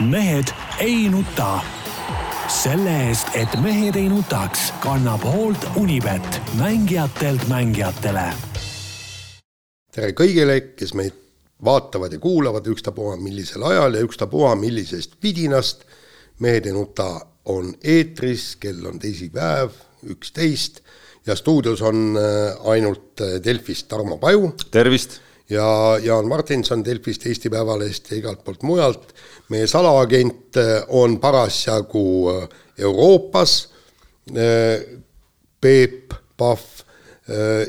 mehed ei nuta. selle eest, et mehed ei nutaks, kannab hoolt Unibet, mängijatelt mängijatele. tere kõigile, kes meid vaatavad ja kuulavad ükstapuha millisel ajal ja ükstapuha millisest vidinast. mehed ei nuta on eetris, kell on teisipäev, üksteist ja stuudios on äh, ainult äh, Delfist Tarmo Paju. tervist! Ja Jaan Martinson Delfist, Eesti Päevalehest ja igalt poolt mujalt. meie salaagent äh, on parasjagu Euroopas, Peep Pahv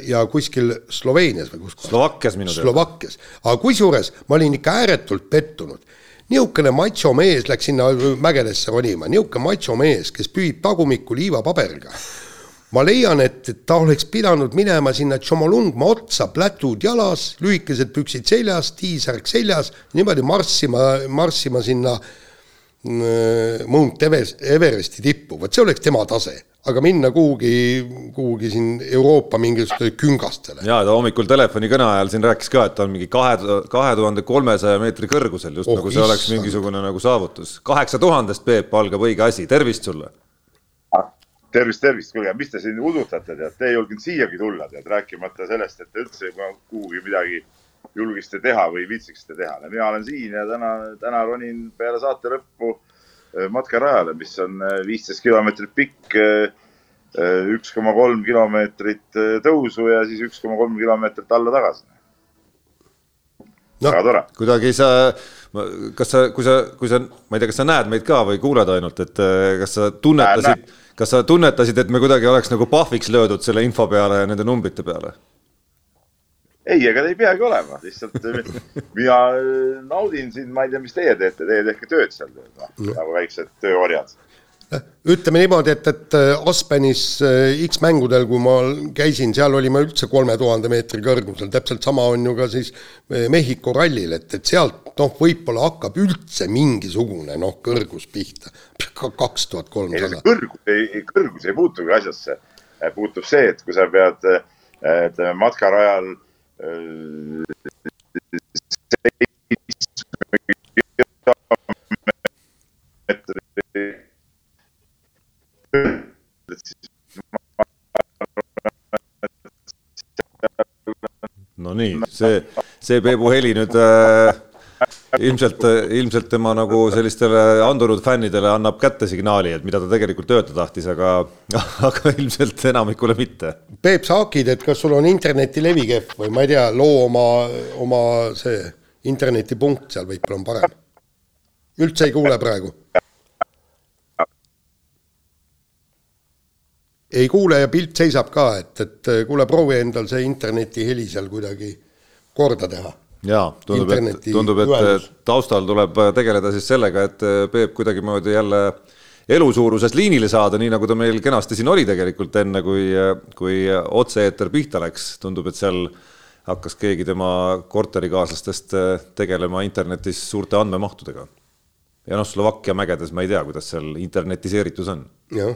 ja kuskil Sloveenias või kus? Slovakkias minu teada. Slovakkias, aga kusjuures ma olin ikka ääretult pettunud niisugune macho mees läks sinna mägedesse ronima, niisugune macho mees, kes pühib tagumikku liivapaberiga. Ma leian, et, ta oleks pidanud minema sinna Tšomolungma otsa, plätud jalas, lühikesed püksid seljas, tiisärk seljas, niimoodi marssima, marssima sinna mm, Mount Everesti tippu, vot see oleks tema tase aga minna kuhugi, kuhugi siin Euroopa mingisugustele küngastele. ja ta hommikul telefonikõne ajal siin rääkis ka, et ta on mingi kahe, kahe tuhande kolmesaja meetri kõrgusel, just oh, nagu see issand. oleks mingisugune nagu saavutus. kaheksa tuhandest, Peep, algab õige asi, tervist sulle! Tervist, tervist, kuulge, mis te siin udutate, tead, te ei julgenud siiagi tulla, tead, rääkimata sellest, et te üldse kuhugi midagi julgesite teha või viitsiksite teha. mina olen siin ja täna, täna ronin peale saate lõppu Äh, matkarajale, mis on äh, viisteist kilomeetrit pikk, äh, üks koma kolm kilomeetrit tõusu ja siis üks koma kolm kilomeetrit alla-tagasi no,. väga tore. kuidagi sa, kas sa, kui sa, kui sa, ma ei tea, kas sa näed meid ka või kuuled ainult, et kas sa tunnetasid, kas sa tunnetasid, et me kuidagi oleks nagu pahviks löödud selle info peale ja nende numbrite peale? ei, ega ta ei peagi olema, lihtsalt mina äh, naudin siin, ma ei tea, mis teie teete, teie tehke tööd seal no. nagu väiksed tööorjad. ütleme niimoodi, et, et äh, Aspenis äh, X mängudel, kui ma käisin, seal olime üldse kolme tuhande meetri kõrgusel, täpselt sama on ju ka siis Mehhiko rallil, et, et sealt noh, võib-olla hakkab üldse mingisugune noh, kõrgus pihta, kaks tuhat kolmsada. kõrgus ei, kõrgus ei puutugi asjasse, puutub see, et kui sa pead ütleme matkarajal no nii, see, see Peebu heli nüüd äh, ilmselt, ilmselt tema nagu sellistele andunud fännidele annab kätte signaali, et mida ta tegelikult öelda tahtis, aga, aga ilmselt enamikule mitte. Peep, sa hakid, et kas sul on internetilevi kehv või ma ei tea, loo oma, oma see internetipunkt seal võib-olla on parem. üldse ei kuule praegu. ei kuule ja pilt seisab ka, et, et kuule, proovi endal see internetiheli seal kuidagi korda teha jaa, tundub, et, tundub, et taustal tuleb tegeleda siis sellega, et Peep kuidagimoodi jälle elusuuruses liinile saada, nii nagu ta meil kenasti siin oli tegelikult enne, kui, kui otse-eeter pihta läks, tundub, et seal hakkas keegi tema korterikaaslastest tegelema internetis suurte andmemahtudega. ja noh, Slovakkia mägedes ma ei tea, kuidas seal internetiseeritus on. jah,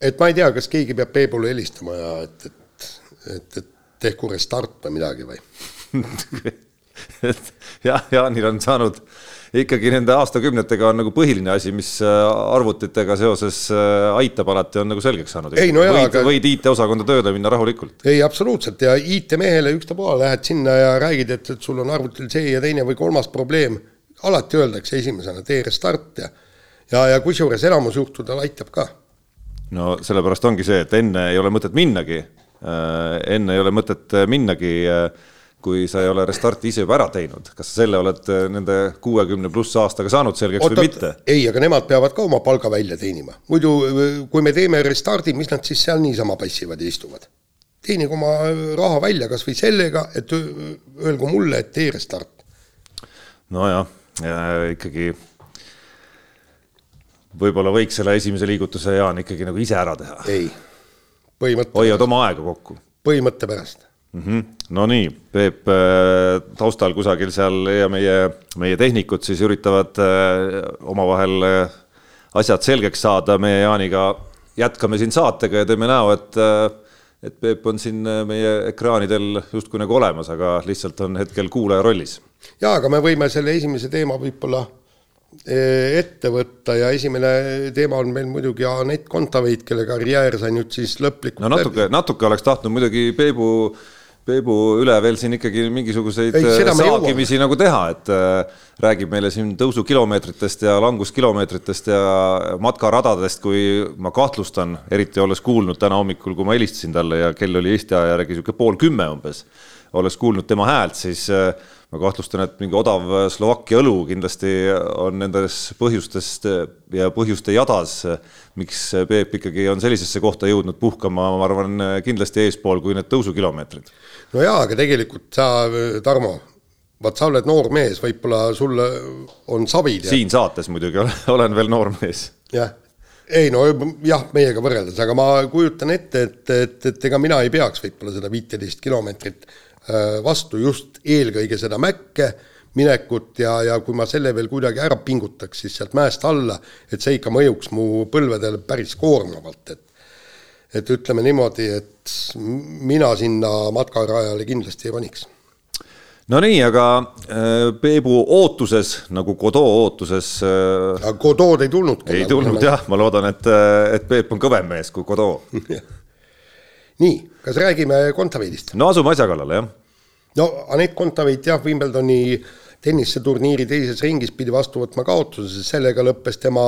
et ma ei tea, kas keegi peab Peebule helistama ja et, et, et, et tehku restart või midagi või et jah, Jaanil on saanud ikkagi nende aastakümnetega on nagu põhiline asi, mis äh, arvutitega seoses äh, aitab alati, on nagu selgeks saanud. No jah, võid aga..., võid IT-osakonda tööle minna rahulikult. ei, absoluutselt ja IT-mehele ükstapuha lähed sinna ja räägid, et, et sul on arvutil see ja teine või kolmas probleem. alati öeldakse esimesena tee restart ja, ja, ja kusjuures enamus juhtudel aitab ka. no sellepärast ongi see, et enne ei ole mõtet minnagi, äh, enne ei ole mõtet minnagi kui sa ei ole restarti ise juba ära teinud, kas sa selle oled äh, nende kuuekümne pluss aastaga saanud selgeks Oot, või mitte? ei, aga nemad peavad ka oma palga välja teenima, muidu äh, kui me teeme restardi, mis nad siis seal niisama passivad ja istuvad? teenige oma äh, raha välja kas või sellega, et öelgu mulle, et tee restart. nojah ja, ikkagi võib-olla võiks selle esimese liigutuse, Jaan, ikkagi nagu ise ära teha. ei, põhimõtte hoiad oma aega kokku. põhimõtte pärast mm. -hmm. no nii, Peep äh, taustal kusagil seal ja meie, meie tehnikud siis üritavad äh, omavahel äh, asjad selgeks saada, meie Jaaniga jätkame siin saatega ja teeme näo, et et Peep on siin meie ekraanidel justkui nagu olemas, aga lihtsalt on hetkel kuulaja rollis. jaa, aga me võime selle esimese teema võib-olla ette võtta ja esimene teema on meil muidugi Anett Kontaveit, kelle karjäär sai nüüd siis lõplikult no natuke, natuke oleks tahtnud muidugi Peebu Peebu üle veel siin ikkagi mingisuguseid ei, saagimisi nagu teha, et äh, räägib meile siin tõusukilomeetritest ja languskilomeetritest ja matkaradadest, kui ma kahtlustan, eriti olles kuulnud täna hommikul, kui ma helistasin talle ja kell oli Eesti aja järgi niisugune pool kümme umbes, olles kuulnud tema häält, siis äh, ma kahtlustan, et mingi odav Slovakkia õlu kindlasti on nendes põhjustest ja põhjuste jadas, miks Peep ikkagi on sellisesse kohta jõudnud puhkama, ma arvan, kindlasti eespool kui need tõusukilomeetrid. no jaa, aga tegelikult sa, Tarmo, vaat sa oled noor mees, võib-olla sul on savid. siin saates muidugi olen veel noor mees. jah ei no jah, meiega võrreldes, aga ma kujutan ette, et, et, et ega mina ei peaks võib-olla seda viiteist kilomeetrit Äh, vastu just eelkõige seda mäkke minekut ja, ja kui ma selle veel kuidagi ära pingutaks, siis sealt mäest alla, et see ikka mõjuks mu põlvedele päris koormavalt, et et ütleme niimoodi, et mina sinna matkarajale kindlasti ei roniks. no nii, aga äh, Peebu ootuses nagu Godot ootuses äh,. Godot ei tulnudki. ei tulnud jah, ma loodan, et, äh, et Peep on kõvem mees kui Godot nii, kas räägime Kontaveidist? no asume asja kallale, jah. no Anett Kontaveit jah, Wimbledoni tenniseturniiri teises ringis pidi vastu võtma kaotuse, sellega lõppes tema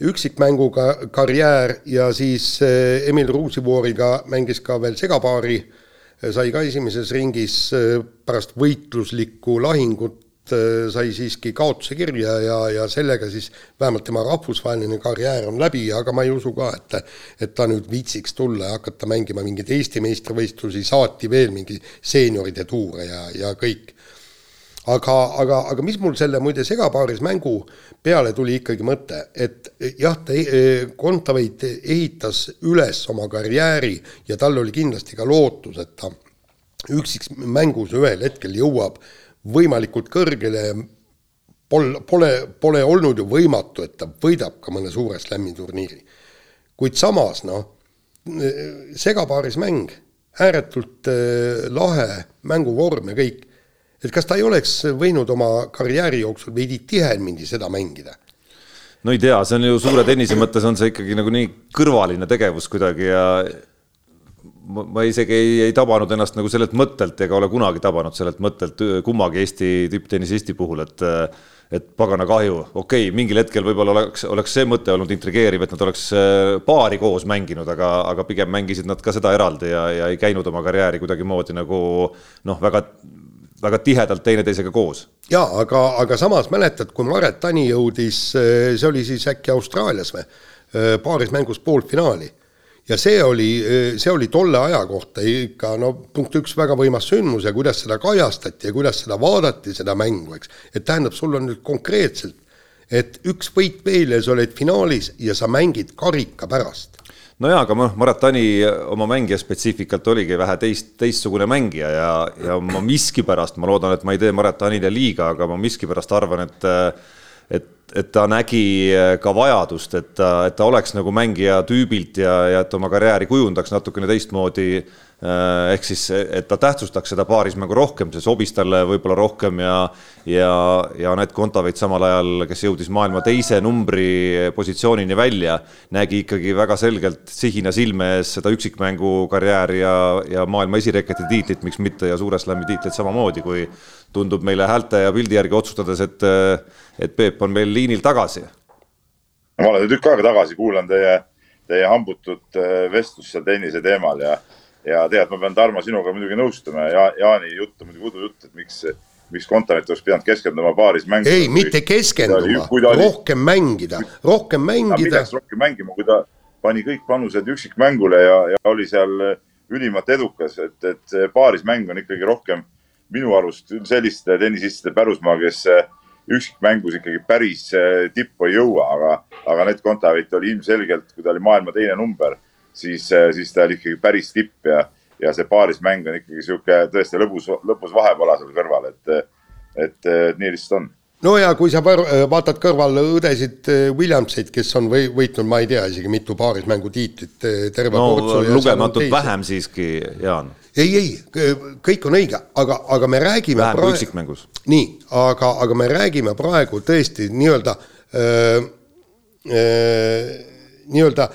üksikmänguga karjäär ja siis eh, Emil Ruusivooriga mängis ka veel segapaari, sai ka esimeses ringis eh, pärast võitluslikku lahingut sai siiski kaotuse kirja ja, ja sellega siis vähemalt tema rahvusvaheline karjäär on läbi, aga ma ei usu ka, et et ta nüüd viitsiks tulla ja hakata mängima mingeid Eesti meistrivõistlusi, saati veel mingi seenioride tuure ja, ja kõik. aga, aga, aga mis mul selle muide segapaaris mängu peale tuli ikkagi mõte, et jah, ta Kontaveit ehitas üles oma karjääri ja tal oli kindlasti ka lootus, et ta üksikmängus ühel hetkel jõuab äh, võimalikult kõrgele, pol-, pole, pole olnud ju võimatu, et ta võidab ka mõne suure slam'i turniiri. kuid samas noh, segapaaris mäng, ääretult äh, lahe mänguvorm ja kõik, et kas ta ei oleks võinud oma karjääri jooksul veidi tihemini seda mängida? no ei tea, see on ju suure tennise mõttes on see ikkagi nagu nii kõrvaline tegevus kuidagi ja ma isegi ei, ei tabanud ennast nagu sellelt mõttelt ega ole kunagi tabanud sellelt mõttelt kummagi Eesti tipptennisisti puhul, et et pagana kahju, okei okay,, mingil hetkel võib-olla oleks, oleks see mõte olnud intrigeeriv, et nad oleks äh, paari koos mänginud, aga, aga pigem mängisid nad ka seda eraldi ja, ja ei käinud oma karjääri kuidagimoodi nagu noh, väga väga tihedalt teineteisega koos. jaa, aga, aga samas mäletad, kui Maret Tani jõudis, see oli siis äkki Austraalias või, paaris mängus poolfinaali ja see oli, see oli tolle aja kohta ikka no punkt üks väga võimas sündmus ja kuidas seda kajastati ja kuidas seda vaadati, seda mängu, eks. et tähendab, sul on nüüd konkreetselt, et üks võit veel ja sa oled finaalis ja sa mängid karika pärast nojaa, aga noh, Maratani oma mängija spetsiifikalt oligi vähe teist, teistsugune mängija ja, ja ma miskipärast, ma loodan, et ma ei tee Maratanile liiga, aga ma miskipärast arvan, et et et ta nägi äh, ka vajadust, et ta, et ta oleks nagu mängija tüübilt ja, ja et oma karjääri kujundaks natukene teistmoodi. Äh, ehk siis, et ta tähtsustaks seda paarismängu rohkem, see sobis talle võib-olla rohkem ja, ja, ja Anett Kontaveit samal ajal, kes jõudis maailma teise numbri positsioonini välja, nägi ikkagi väga selgelt sihina silme ees seda üksikmängu karjääri ja, ja maailma esireketi tiitlit, miks mitte, ja Suure Slami tiitlit samamoodi, kui tundub meile häälte ja pildi järgi otsustades, et, et Peep on meil liinil tagasi. ma olen tükk aega tagasi, kuulan teie, teie hambutut äh, vestlust seal tennise teemal ja, ja tead, ma pean Tarmo sinuga muidugi nõustuma ja Jaani jutt on muidugi udujutt, et miks, miks Kontanit oleks pidanud keskenduma paaris mängima. ei, mitte keskenduma, rohkem mängida, rohkem mängida. milleks rohkem mängima, kui ta pani kõik panused üksikmängule ja, ja oli seal ülimalt edukas, et, et paarismäng on ikkagi rohkem minu arust selliste tennisistide pärusmaa, kes üksikmängus ikkagi päris eh, tippu ei jõua, aga, aga Anett Kontaveit oli ilmselgelt, kui ta oli maailma teine number, siis, eh, siis ta oli ikkagi päris tipp ja, ja see paarismäng on ikkagi sihuke tõesti lõbus, lõbus vahepala seal kõrval, et, et, et nii lihtsalt on. No ja kui sa vaatad kõrval õdesid Williamseid, kes on või, võitnud, ma ei tea isegi mitu paarismängu tiitlit, terve no, lugematult vähem siiski, Jaan. Ei, ei, kõik on õige, aga, aga me räägime vähem kui üksikmängus. nii, aga, aga me räägime praegu tõesti nii-öelda nii-öelda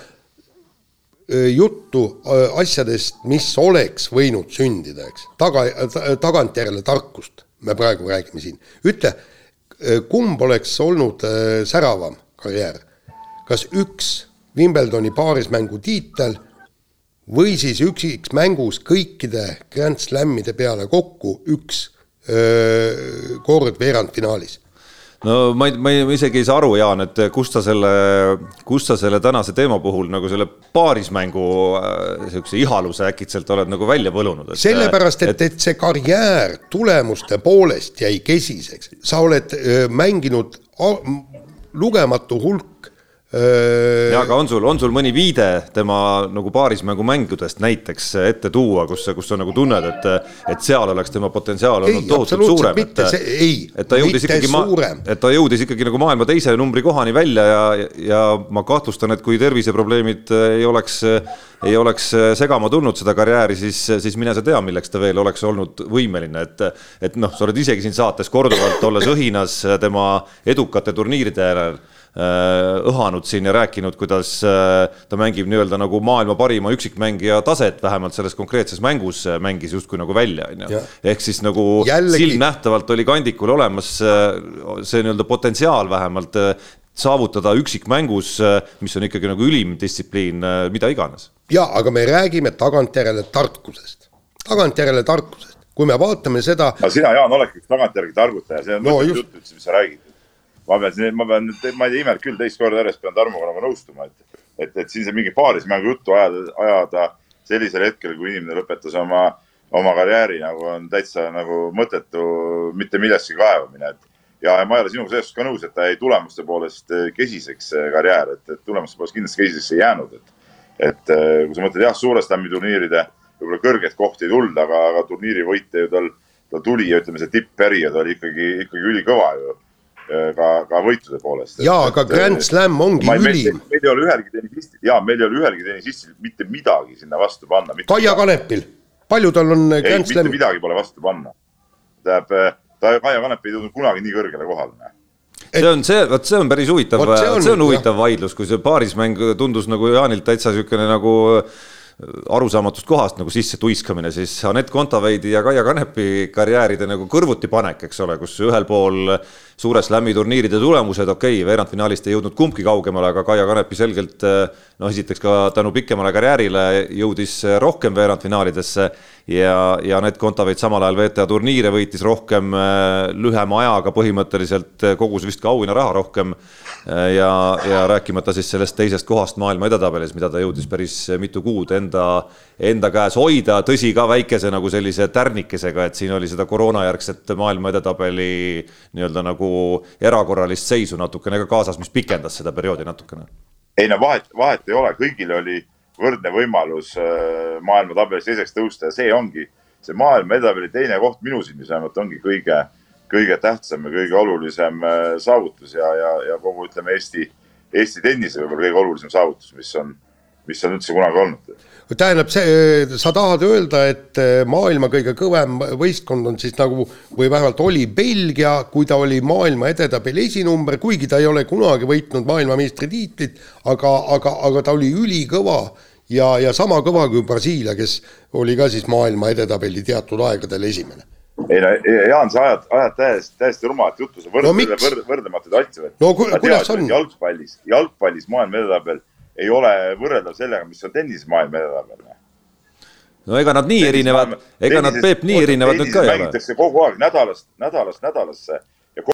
juttu asjadest, mis oleks võinud sündida, eks, taga, tagantjärele tarkust me praegu räägime siin. ütle, kumb oleks olnud säravam karjäär, kas üks Wimbledoni paarismängu tiitel või siis üksikmängus kõikide Grand Slamide peale kokku üks öö, kord veerandfinaalis no ma ei, ma ei, ma isegi ei saa aru, Jaan, et kust sa selle, kust sa selle tänase teema puhul nagu selle paarismängu niisuguse ihaluse äkitselt oled nagu välja võlunud. sellepärast, et, et, et see karjäär tulemuste poolest jäi kesiseks, sa oled öö, mänginud lugematu hulk ja aga on sul, on sul mõni viide tema nagu paarismängu mängudest näiteks ette tuua, kus, kus sa nagu tunned, et, et seal oleks tema potentsiaal olnud tohutult suurem, et, ei, et ta jõudis ikkagi, et ta jõudis ikkagi nagu maailma teise numbri kohani välja ja, ja ma kahtlustan, et kui terviseprobleemid ei oleks, ei oleks segama tulnud seda karjääri, siis, siis mine sa tea, milleks ta veel oleks olnud võimeline, et, et noh, sa oled isegi siin saates korduvalt olles õhinas tema edukate turniiride järel Äh, õhanud siin ja rääkinud, kuidas äh, ta mängib nii-öelda nagu maailma parima üksikmängija taset, vähemalt selles konkreetses mängus äh, mängis justkui nagu välja, on ju. ehk siis nagu Jällegi... silmnähtavalt oli kandikul olemas see nii-öelda potentsiaal vähemalt saavutada üksikmängus, mis on ikkagi nagu ülim distsipliin, mida iganes. ja aga me räägime tagantjärele tarkusest, tagantjärele tarkusest, kui me vaatame seda. aga sina, Jaan, oledki üks tagantjärgi targutaja, see on no, mõttetu jutt üldse, mis sa räägid ma pean siin, ma pean, ma ei tea, imet küll, teist korda järjest pean Tarmoga nagu nõustuma, et, et, et siin see mingi paarismängu juttu ajada, ajada sellisel hetkel, kui inimene lõpetas oma, oma karjääri nagu on täitsa nagu mõttetu mitte millestki kaevamine, et ja ma ei ole sinuga selles suhtes ka nõus, et ta jäi tulemuste poolest kesiseks, see karjäär, et, et tulemuste poolest kindlasti kesiseks ei jäänud, et. et kui sa mõtled jah, suure slam'i turniiride võib-olla kõrgeid kohti ei tulnud, aga, aga turniiri võite ju tal, tal tuli ja ütleme, see tippperiood oli ikkagi, ikkagi ülikõva ju ka, ka võitluse poolest. jaa, aga Grand Slam ongi ma, ülim. meil ei ole ühelgi tennisistil, jaa, meil ei ole ühelgi tennisistil mitte midagi sinna vastu panna. Kaia Kanepil, palju tal on ei, Grand Slam? mitte midagi pole vastu panna. tähendab, äh, ta, Kaia Kanep ei tulnud kunagi nii kõrgele kohale see on see, vot see on päris huvitav, see on, see on huvitav jah. vaidlus, kui see paarismäng tundus nagu Jaanilt täitsa niisugune nagu arusaamatust kohast nagu sisse tuiskamine, siis Anett Kontaveidi ja Kaia Kanepi karjääride nagu kõrvuti panek, eks ole, kus ühel pool suure slam'i turniiride tulemused, okei okay,, veerandfinaalist ei jõudnud kumbki kaugemale, aga Kaia Kanepi selgelt noh, esiteks ka tänu pikemale karjäärile jõudis rohkem veerandfinaalidesse ja, ja Anett Kontaveit samal ajal WTA turniire võitis rohkem lühema ajaga, põhimõtteliselt kogus vist ka auhinnaraha rohkem ja, ja rääkimata siis sellest teisest kohast maailma edetabelis, mida ta jõudis päris mitu kuud enda, enda käes hoida, tõsi ka väikese nagu sellise tärnikesega, et siin oli seda koroonajärgset maailma edetabeli nii-öelda nagu erakorralist seisu natukene ka kaasas, mis pikendas seda perioodi natukene. ei no vahet, vahet ei ole, kõigil oli võrdne võimalus äh, maailma tabelis teiseks tõusta ja see ongi see maailma edetabeli teine koht minu silmis vähemalt ongi kõige kõige tähtsam ja kõige olulisem äh, saavutus ja, ja, ja kogu ütleme Eesti, Eesti tennise võib-olla kõige olulisem saavutus, mis on, mis on üldse kunagi olnud. tähendab, see, sa tahad öelda, et äh, maailma kõige kõvem võistkond on siis nagu või vähemalt oli Belgia, kui ta oli maailma edetabeli esinumber, kuigi ta ei ole kunagi võitnud maailmameistritiitlit, aga, aga, aga ta oli ülikõva ja, ja sama kõva kui Brasiilia, kes oli ka siis maailma edetabeli teatud aegadel esimene ei no Jaan, sa ajad, ajad täiesti, täiesti rumalat juttu, sa võrdled no, võrd, võrdlematuid asju. no ku, kuidas on? jalgpallis, jalgpallis maailma edetabel ei ole võrreldav sellega, mis on tennises maailma edetabel. no ega nad nii tennis erinevad, ega nad, Peep, nii erinevad nüüd ka ei ole. mängitakse kogu aeg nädalast, nädalast nädalasse ja.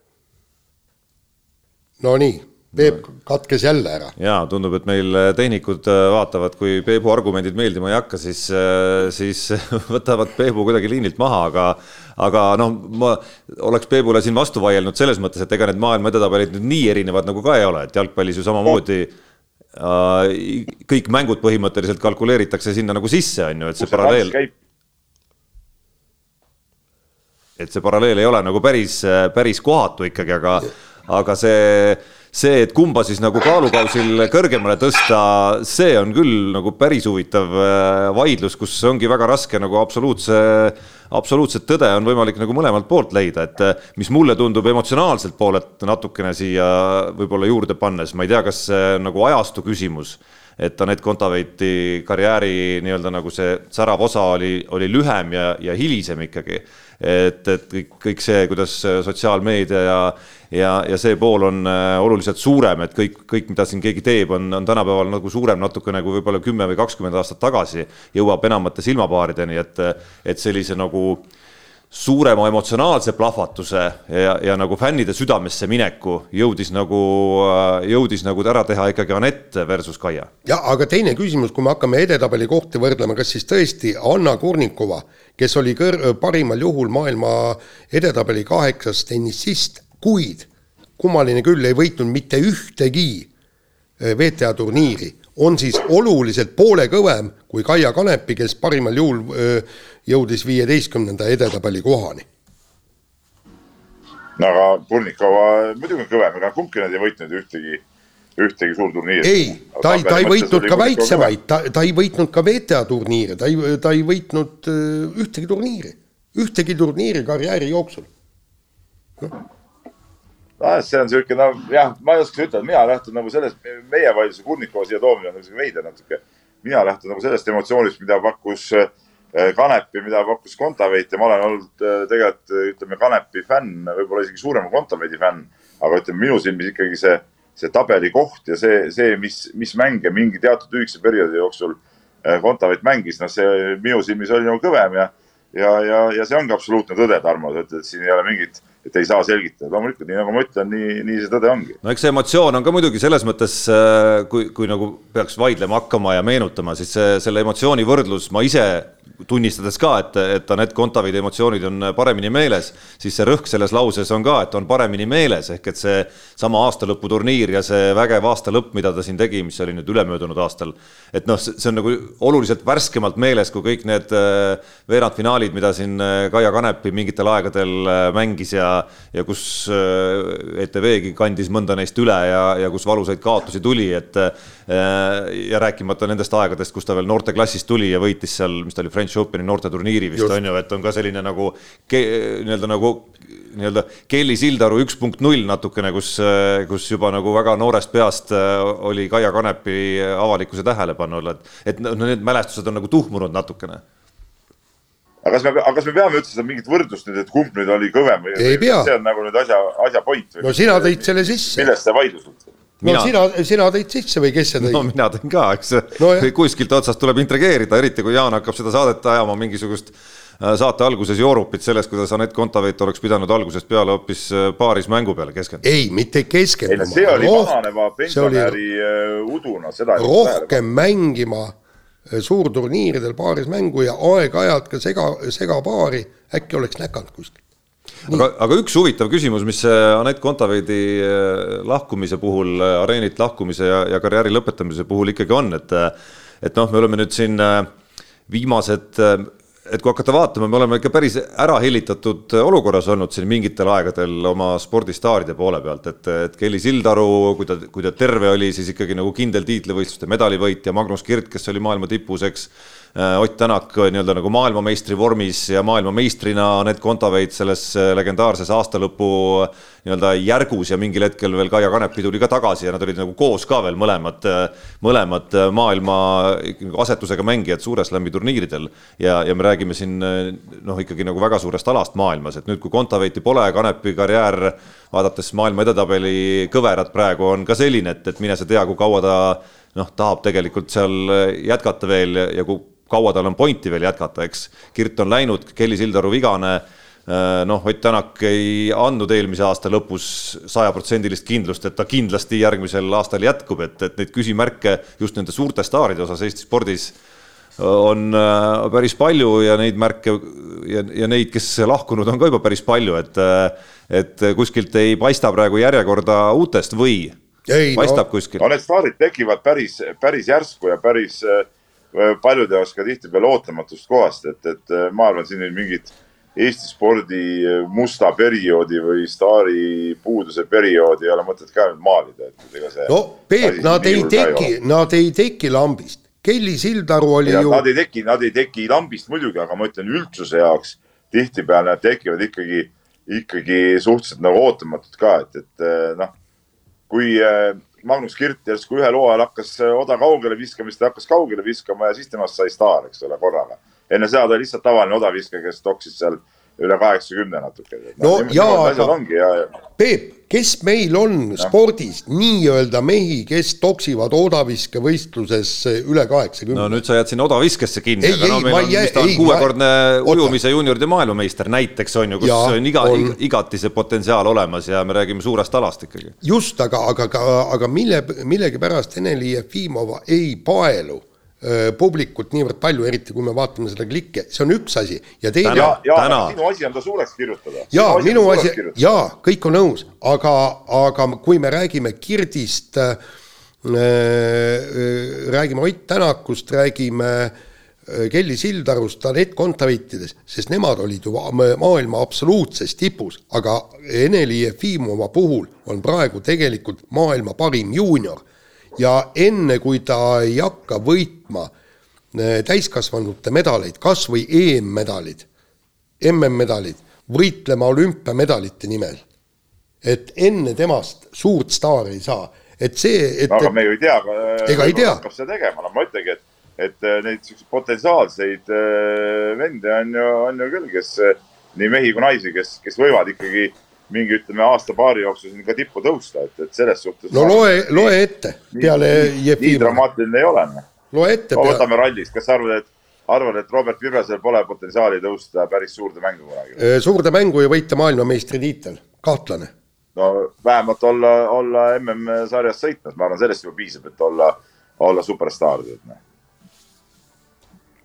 no nii Peep katkes jälle ära. ja tundub, et meil äh, tehnikud äh, vaatavad, kui Peebu argumendid meeldima ei hakka, siis, äh, siis võtavad Peebu kuidagi liinilt maha, aga aga noh, ma oleks Peebule siin vastu vaielnud selles mõttes, et ega need maailma edetabelid nüüd nii erinevad nagu ka ei ole, et jalgpallis ju samamoodi äh, kõik mängud põhimõtteliselt kalkuleeritakse sinna nagu sisse, on ju, et see paralleel et see paralleel ei ole nagu päris, päris kohatu ikkagi, aga aga see see, et kumba siis nagu kaalukausil kõrgemale tõsta, see on küll nagu päris huvitav äh, vaidlus, kus ongi väga raske nagu absoluutse, absoluutset tõde on võimalik nagu mõlemalt poolt leida, et äh, mis mulle tundub emotsionaalselt poolelt natukene siia võib-olla juurde pannes, ma ei tea, kas see nagu ajastu küsimus et Anett Kontaveiti karjääri nii-öelda nagu see särav osa oli, oli lühem ja, ja hilisem ikkagi et, et kõik, see, kuidas sotsiaalmeedia ja, ja, ja see pool on äh, oluliselt suurem, et kõik, kõik, mida siin keegi teeb, on, on tänapäeval nagu suurem natukene kui võib-olla kümme või kakskümmend aastat tagasi, jõuab enamate silmapaarideni, et, et sellise nagu suurema emotsionaalse plahvatuse ja, ja nagu fännide südamesse mineku jõudis nagu, jõudis nagu ära teha ikkagi Anett versus Kaia. ja aga teine küsimus, kui me hakkame edetabeli kohti võrdlema, kas siis tõesti Anna Kurnikova, kes oli kõr-, parimal juhul maailma edetabeli kaheksas tennisist, kuid kummaline küll, ei võitnud mitte ühtegi eh, WTA turniiri on siis oluliselt poole kõvem kui Kaia Kanepi, kes parimal juhul jõudis viieteistkümnenda edetabeli kohani. no aga Pulnikova muidugi on kõvem, ega kumbki nad ei võitnud ühtegi, ühtegi suurturniiri. ei, ta ei, ta ei võitnud ka väiksemaid, ta, ta ei võitnud ka WTA turniire, ta ei, ta ei võitnud ühtegi turniiri, ühtegi turniiri karjääri jooksul no nojah, see on niisugune, no jah, ma ei oska ütelda, mina lähtun nagu sellest, meie vaidluse Kurnikova siia toomine on niisugune veider natuke. mina lähtun nagu sellest emotsioonist, mida pakkus äh, Kanepi, mida pakkus Kontaveit ja ma olen olnud äh, tegelikult ütleme Kanepi fänn, võib-olla isegi suurema Kontaveidi fänn. aga ütleme minu silmis ikkagi see, see tabeli koht ja see, see, mis, mis mänge mingi teatud lühikese perioodi jooksul Kontaveit mängis, noh, see minu silmis oli nagu kõvem ja, ja, ja, ja see ongi absoluutne tõde, Tarmo, sa ütled, et siin ei ole mingit et ei saa selgitada, loomulikult nii nagu ma ütlen, nii, nii see tõde ongi. no eks see emotsioon on ka muidugi selles mõttes, äh, kui, kui nagu peaks vaidlema hakkama ja meenutama, siis see, selle emotsiooni võrdlus, ma ise tunnistades ka, et, et Anett Kontaveidi emotsioonid on paremini meeles, siis see rõhk selles lauses on ka, et on paremini meeles, ehk et see sama aastalõputurniir ja see vägev aasta lõpp, mida ta siin tegi, mis oli nüüd ülemöödunud aastal, et noh, see on nagu oluliselt värskemalt meeles kui kõik need äh, veerandfinaalid, mida siin äh, Kaia Kanepi mingitel aegadel mängis ja, ja kus ETV-gi kandis mõnda neist üle ja, ja kus valusaid kaotusi tuli, et ja rääkimata nendest aegadest, kus ta veel noorteklassis tuli ja võitis seal, mis ta oli, French Openi noorteturniiri vist Just. on ju, et on ka selline nagu nii-öelda nagu nii-öelda Kelly Sildaru üks punkt null natukene, kus, kus juba nagu väga noorest peast äh, oli Kaia Kanepi avalikkuse tähelepanu all, et, et no need mälestused on nagu tuhmunud natukene aga kas me, aga kas me peame üldse seda mingit võrdlust nüüd, et kumb nüüd oli kõvem või? ei pea. see on nagu nüüd asja, asja point. no sina tõid selle sisse. millest see vaidlus üldse? no mina... sina, sina tõid sisse või kes see tõi? no mina tõin ka, eks no, kuskilt otsast tuleb intrigeerida, eriti kui Jaan hakkab seda saadet ajama mingisugust äh, saate alguses joorupit sellest, kuidas Anett Kontaveit oleks pidanud algusest peale hoopis äh, paaris mängu peale keskenduma. ei, mitte keskenduma. see oli Roh... vananeva pensionäri oli... Äh, uduna, seda rohkem mängima suurturniiridel paaris mängu ja aeg-ajalt ka sega, segapaari, äkki oleks näkanud kuskil aga, aga üks huvitav küsimus, mis äh, Anett Kontaveidi äh, lahkumise puhul, äh, areenilt lahkumise ja, ja karjääri lõpetamise puhul ikkagi on, et et noh, me oleme nüüd siin viimased, et kui hakata vaatama, me oleme ikka päris ära hellitatud olukorras olnud siin mingitel aegadel oma spordistaaride poole pealt, et, et Kelly Sildaru, kui ta, kui ta terve oli, siis ikkagi nagu kindel tiitlivõistluste medalivõitja, Magnus Kirt, kes oli maailma tipus, eks Ott Tänak äh, nii-öelda nagu maailmameistri vormis ja maailmameistrina Anett Kontaveit selles äh, legendaarses aastalõpu nii-öelda järgus ja mingil hetkel veel Kaia Kanepi tuli ka tagasi ja nad olid nagu koos ka veel mõlemad, mõlemad maailma asetusega mängijad Suure Slami turniiridel. ja, ja me räägime siin noh, ikkagi nagu väga suurest alast maailmas, et nüüd, kui Kontaveiti pole, Kanepi karjäär vaadates maailma edetabeli kõverat praegu on ka selline, et, et mine sa tea, kui kaua ta noh, tahab tegelikult seal jätkata veel ja kui kaua tal on pointi veel jätkata, eks. Kirt on läinud, Kelly Sildaru vigane äh, noh, Ott Tänak ei andnud eelmise aasta lõpus sajaprotsendilist kindlust, et ta kindlasti järgmisel aastal jätkub, et, et neid küsimärke just nende suurte staaride osas Eesti spordis on äh, päris palju ja neid märke ja, ja neid, kes lahkunud on ka juba päris palju, et äh, et kuskilt ei paista praegu järjekorda uutest või paistab no. kuskilt? no need staarid tekivad päris, päris järsku ja päris äh, paljude jaoks ka tihtipeale ootamatust kohast, et, et äh, ma arvan, siin mingit, Eesti spordi musta perioodi või staari puuduse perioodi ei ole mõtet ka nüüd maalida, et ega see. no Peep, nad ei teki, nad ei teki lambist. Kelly Sildaru oli ja, ju. Nad ei teki, nad ei teki lambist muidugi, aga ma ütlen üldsuse jaoks tihtipeale nad tekivad ikkagi, ikkagi suhteliselt nagu ootamatult ka, et, et noh, kui äh, Magnus Kirt järsku ühel hooajal hakkas äh, oda kaugele viskamist ja hakkas kaugele viskama ja siis temast sai staar, eks ole, korraga. enne seda ta oli lihtsalt tavaline odaviskaja, kes toksis seal üle kaheksakümne natuke. no, no jaa, aga ja, ja. Peep, kes meil on ja. spordis nii-öelda mehi, kes toksivad odaviskevõistluses üle kaheksakümne? no nüüd sa jääd sinna odaviskesse kinni, aga no meil on, mis ta on, kuuekordne ujumise juunioride maailmameister näiteks on ju, kus ja, on iga on... igati see potentsiaal olemas ja me räägime suurest alast ikkagi. just, aga, aga, aga, aga mille, millegipärast Ene-Li Jefimova ei paelu publikut niivõrd palju, eriti kui me vaatame seda klikke, see on üks asi ja teine. ja, ja täna. sinu asi on ta suureks kirjutada. ja minu asi, ja kõik on nõus, aga, aga kui me räägime Kirdist äh,, äh, räägime Ott Tänakust, räägime äh, Kelly Sildarust, Anett Kontaveitidest, sest nemad olid ju maailma absoluutses tipus, aga Ene-Li Jefimova puhul on praegu tegelikult maailma parim juunior ja enne, kui ta ei hakka võitma eh, täiskasvanute medaleid, kas või EM-medalid, MM-medalid, võitlema olümpiamedalite nimel, et enne temast suurt staari ei saa, et see, et no, aga me ju ei tea, ega ei tea. hakkab seda tegema, no ma ütlengi, et, et eh, neid siukseid potentsiaalseid eh, vende on ju, on ju küll, kes nii mehi kui naisi, kes, kes võivad ikkagi mingi ütleme aasta-paari jooksul siin ka tippu tõusta, et, et selles suhtes. no loe, loe ette peale Jefimov. nii dramaatiline ei ole. Noh. loe ette. no võtame rallist, kas sa arvad, et, arvad, et Robert Virvesel pole potentsiaali tõusta päris suurde mängu kunagi? suurde mängu ja võita maailmameistritiitel, kahtlane. no vähemalt olla, olla MM-sarjas sõitmas, ma arvan, sellest juba piisab, et olla, olla superstaar. Noh.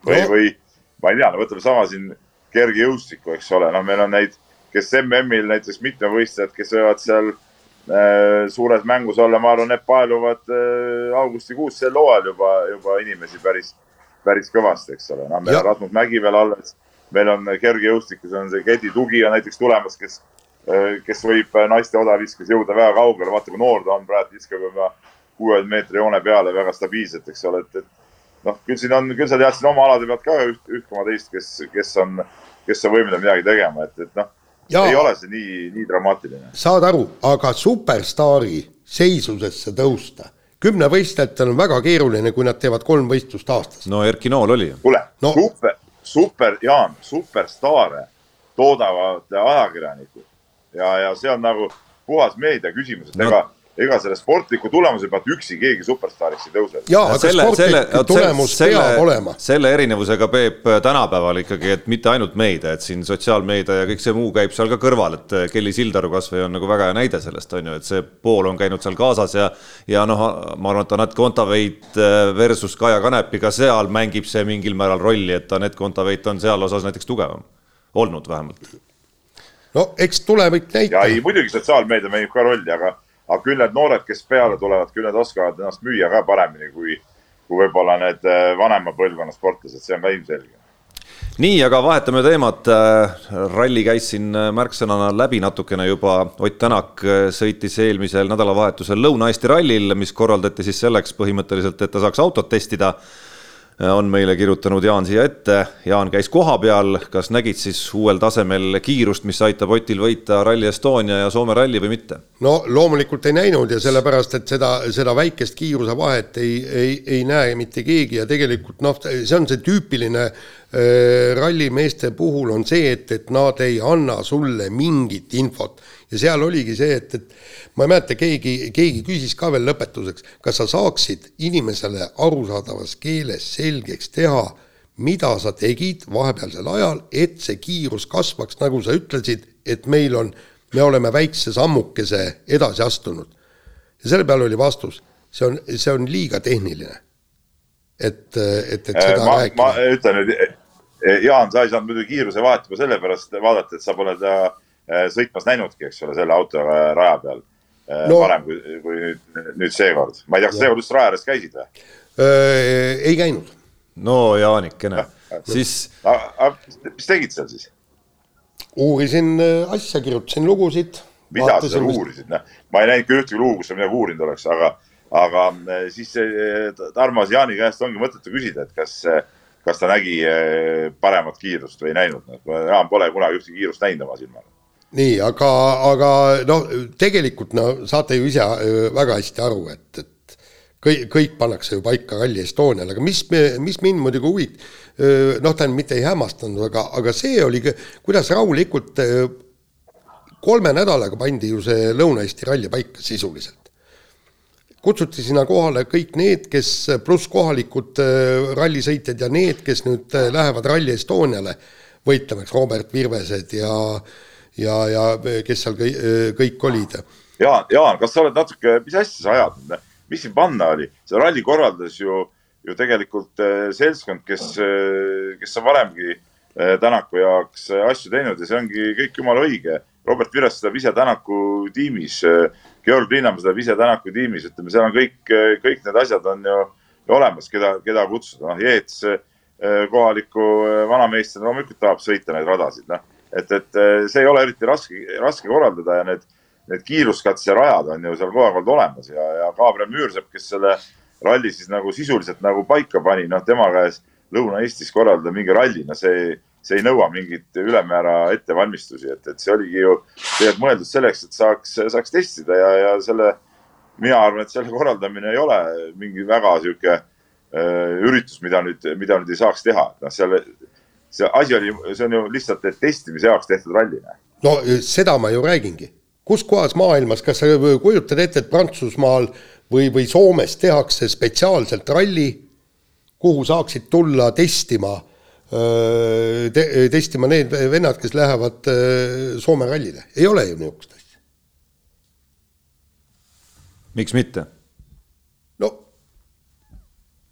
või no., või ma ei tea, no võtame sama siin kergejõustiku, eks ole, noh, meil on neid kes MM-il näiteks mitmevõistlejad, kes võivad seal äh, suures mängus olla, ma arvan, need paeluvad äh, augustikuus sel hooajal juba, juba inimesi päris, päris kõvasti, eks ole. noh, meil on Rasmus Mägi veel alles, meil on kergejõustikus on see Kedi Tugi on näiteks tulemas, kes äh,, kes võib naiste odaviskes jõuda väga kaugele, vaata kui noor ta on, praegu viskab juba kuuekümne meetri joone peale väga stabiilselt, eks ole, et, et noh, küll siin on, küll sa tead siin oma alade pealt ka üht, üht koma teist, kes, kes on, kes on võimeline midagi tegema, et, et noh ja, ei ole see nii, nii dramaatiline. saad aru, aga superstaari seisusesse tõusta, kümnevõistlejatel on väga keeruline, kui nad teevad kolm võistlust aastas. no Erki Nool oli ju. kuule no., super, super, Jaan, superstaare toodavad ajakirjanikud ja, ja see on nagu puhas meedia küsimus, et no. ega ega selle sportliku tulemuse pealt üksi keegi superstaariks ei tõuse. jaa, aga selle, sportlik tulemus selle, peab olema. selle erinevusega, Peep, tänapäeval ikkagi, et mitte ainult meedia, et siin sotsiaalmeedia ja kõik see muu käib seal ka kõrval, et Kelly Sildaru kasvõi on nagu väga hea näide sellest, on ju, et see pool on käinud seal kaasas ja ja noh, ma arvan, et Anett Kontaveit äh, versus Kaja Kanepi, ka seal mängib see mingil määral rolli, et Anett Kontaveit on seal osas näiteks tugevam, olnud vähemalt. no eks tulevik näitab. ja ei, muidugi sotsiaalmeedia mängib ka rolli, aga aga küll need noored, kes peale tulevad, küll need oskavad ennast müüa ka paremini kui, kui võib-olla need äh, vanema põlvkonna sportlased, see on ka ilmselge nii, aga vahetame teemat. Äh, ralli käis siin äh, märksõnana läbi natukene juba. Ott Tänak sõitis eelmisel nädalavahetusel Lõuna-Eesti rallil, mis korraldati siis selleks põhimõtteliselt, et ta saaks autot testida on meile kirjutanud Jaan siia ette. Jaan käis kohapeal, kas nägid siis uuel tasemel kiirust, mis aitab Otil võita Rally Estonia ja Soome ralli või mitte? no loomulikult ei näinud ja sellepärast, et seda, seda väikest kiirusevahet ei, ei, ei näe mitte keegi ja tegelikult noh, see on see tüüpiline äh, rallimeeste puhul on see, et, et nad ei anna sulle mingit infot ja seal oligi see, et, et ma ei mäleta, keegi, keegi küsis ka veel lõpetuseks, kas sa saaksid inimesele arusaadavas keeles selgeks teha, mida sa tegid vahepealsel ajal, et see kiirus kasvaks, nagu sa ütlesid, et meil on, me oleme väikse sammukese edasi astunud. ja selle peale oli vastus, see on, see on liiga tehniline. et, et, et seda ma, rääkida. ma ütlen nüüd, Jaan, sa ei saanud muidugi kiiruse vahetama sellepärast vaadata, et sa pole ta äh, sõitmas näinudki, eks ole, selle auto raja peal Äh, no, varem kui, kui nüüd, nüüd seekord. ma ei tea, kas seekord just raja ääres käisid või? Äh, ei käinud. no Jaanikene, siis. mis tegid seal siis? uurisin äh, asja, kirjutasin lugusid. mida sa seal uurisid, noh, ma ei näinud küll ühtegi lugu, kus sa midagi uurinud oleks, aga, aga äh, siis Tarmo Jaani käest ongi mõttetu küsida, et kas, kas ta nägi paremat kiirust või ei näinud. Jaan pole kunagi ühtegi kiirust näinud oma silmaga nii, aga, aga noh, tegelikult no saate ju ise väga hästi aru, et, et kõik, kõik pannakse ju paika Rally Estonial, aga mis, mis mind muidugi huvit-, noh, tähendab, mitte ei hämmastanud, aga, aga see oli, kuidas rahulikult kolme nädalaga pandi ju see Lõuna-Eesti ralli paika sisuliselt. kutsuti sinna kohale kõik need, kes, pluss kohalikud rallisõitjad ja need, kes nüüd lähevad Rally Estoniale võitlema, eks Robert Virvesed ja ja, ja kes seal kõik, kõik olid. Jaan, Jaan, kas sa oled natuke, mis asja sa ajad, mis siin panna oli, see ralli korraldas ju ju tegelikult äh, seltskond, kes, äh, kes on varemgi äh, Tänaku jaoks asju teinud ja see ongi kõik jumala õige. Robert Vires sõidab ise Tänaku tiimis, Georg Linnamäe sõidab ise Tänaku tiimis, ütleme, seal on kõik, kõik need asjad on ju olemas, keda, keda kutsuda, noh, Jeets kohaliku vanameistrina loomulikult tahab sõita neid radasid, noh. Et, et see ei ole eriti raske, raske korraldada ja need, need kiiruskatsejärajad on ju seal kogu aeg olnud olemas ja, ja Gabriel Müürsepp, kes selle ralli siis nagu sisuliselt nagu paika pani, noh, tema käes Lõuna-Eestis korraldada mingi ralli, no see, see ei nõua mingit ülemäära ettevalmistusi, et, et see oligi ju tegelikult mõeldud selleks, et saaks, saaks testida ja, ja selle, mina arvan, et selle korraldamine ei ole mingi väga sihuke äh, üritus, mida nüüd, mida nüüd ei saaks teha, et noh, seal see asi oli, see on ju lihtsalt testimise jaoks tehtud ralli. no seda ma ju räägingi, kus kohas maailmas, kas sa kujutad ette, et Prantsusmaal või, või Soomes tehakse spetsiaalselt ralli, kuhu saaksid tulla testima te,, testima need vennad, kes lähevad Soome rallile, ei ole ju niisugust asja. miks mitte?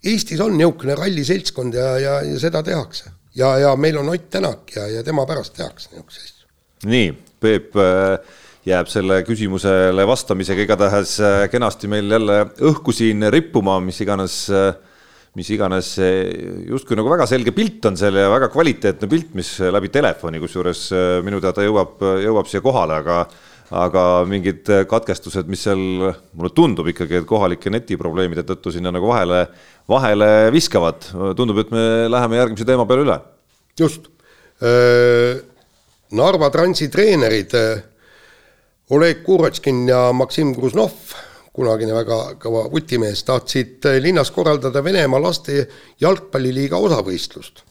Eestis on niisugune ralliseltskond ja, ja, ja seda tehakse ja, ja meil on Ott Tänak ja, ja tema pärast tehakse niisuguseid asju. nii, Peep äh jääb selle küsimusele vastamisega igatahes äh, kenasti meil jälle õhku siin rippuma, mis iganes, äh, mis iganes justkui nagu väga selge pilt on seal ja väga kvaliteetne pilt, mis läbi telefoni, kusjuures minu teada jõuab, jõuab siia kohale, aga aga mingid katkestused, mis seal mulle tundub ikkagi, et kohalike netiprobleemide tõttu sinna nagu vahele, vahele viskavad. tundub, et me läheme järgmise teema peale üle. just. Narva Transi treenerid Oleg Kurotškin ja Maksim Gruznov, kunagine väga kõva vutimees, tahtsid linnas korraldada Venemaa laste jalgpalliliiga osavõistlust.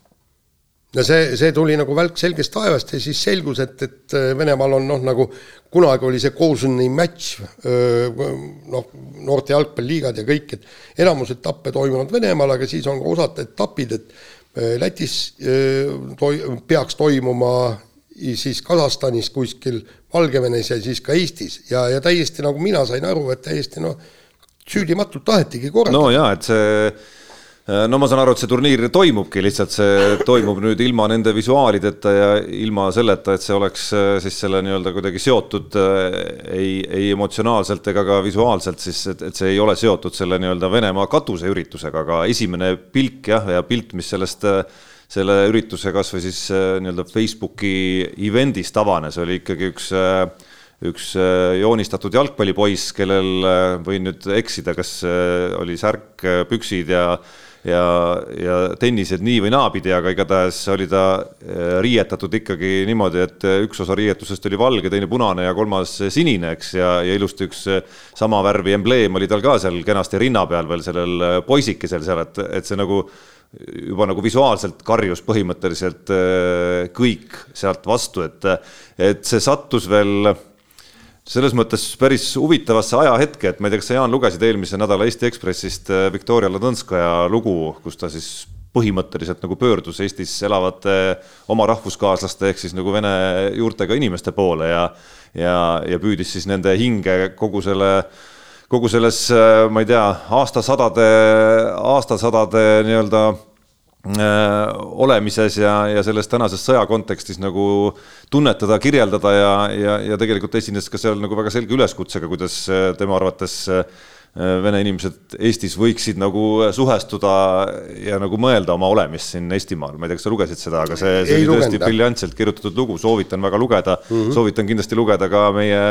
Ja see, see tuli nagu välk selgest taevast ja siis selgus, et, et Venemaal on noh, nagu kunagi oli see Kozuni matš, noh, noorte jalgpalliliigad ja kõik, et enamus etappe toimuvad Venemaal, aga siis on ka osad etapid, et Lätis toi-, peaks toimuma siis Kasahstanis kuskil, Valgevenes ja siis ka Eestis ja, ja täiesti nagu mina sain aru, et täiesti noh, süüdimatult tahetigi korraldada. no jaa, et see no ma saan aru, et see turniir toimubki, lihtsalt see toimub nüüd ilma nende visuaalideta ja ilma selleta, et see oleks siis selle nii-öelda kuidagi seotud ei, ei emotsionaalselt ega ka visuaalselt siis, et, et see ei ole seotud selle nii-öelda Venemaa katuseüritusega, aga esimene pilk jah, ja pilt, mis sellest äh, selle ürituse kasvõi siis äh, nii-öelda Facebooki event'ist avanes, oli ikkagi üks äh, üks äh, joonistatud jalgpallipoiss, kellel võin nüüd eksida, kas oli särk, püksid ja ja, ja tennised nii või naapidi, aga igatahes oli ta riietatud ikkagi niimoodi, et üks osa riietusest oli valge, teine punane ja kolmas sinine, eks, ja, ja ilusti üks sama värvi embleem oli tal ka seal kenasti rinna peal veel sellel poisikesel seal, et, et see nagu juba nagu visuaalselt karjus põhimõtteliselt äh, kõik sealt vastu, et, et see sattus veel selles mõttes päris huvitavasse ajahetke, et ma ei tea, kas sa, Jaan, lugesid eelmise nädala Eesti Ekspressist äh, Viktoria Ladõnskaja lugu, kus ta siis põhimõtteliselt nagu pöördus Eestis elavate oma rahvuskaaslaste ehk siis nagu vene juurtega inimeste poole ja ja, ja püüdis siis nende hinge kogu selle kogu selles, äh, ma ei tea, aastasadade, aastasadade nii-öelda äh, olemises ja, ja selles tänases sõja kontekstis nagu tunnetada, kirjeldada ja, ja, ja tegelikult esines ka seal nagu väga selge üleskutsega, kuidas äh, tema arvates vene inimesed Eestis võiksid nagu suhestuda ja nagu mõelda oma olemist siin Eestimaal, ma ei tea, kas sa lugesid seda, aga see, see oli tõesti briljantselt kirjutatud lugu, soovitan väga lugeda. Mm, -hmm. soovitan kindlasti lugeda ka meie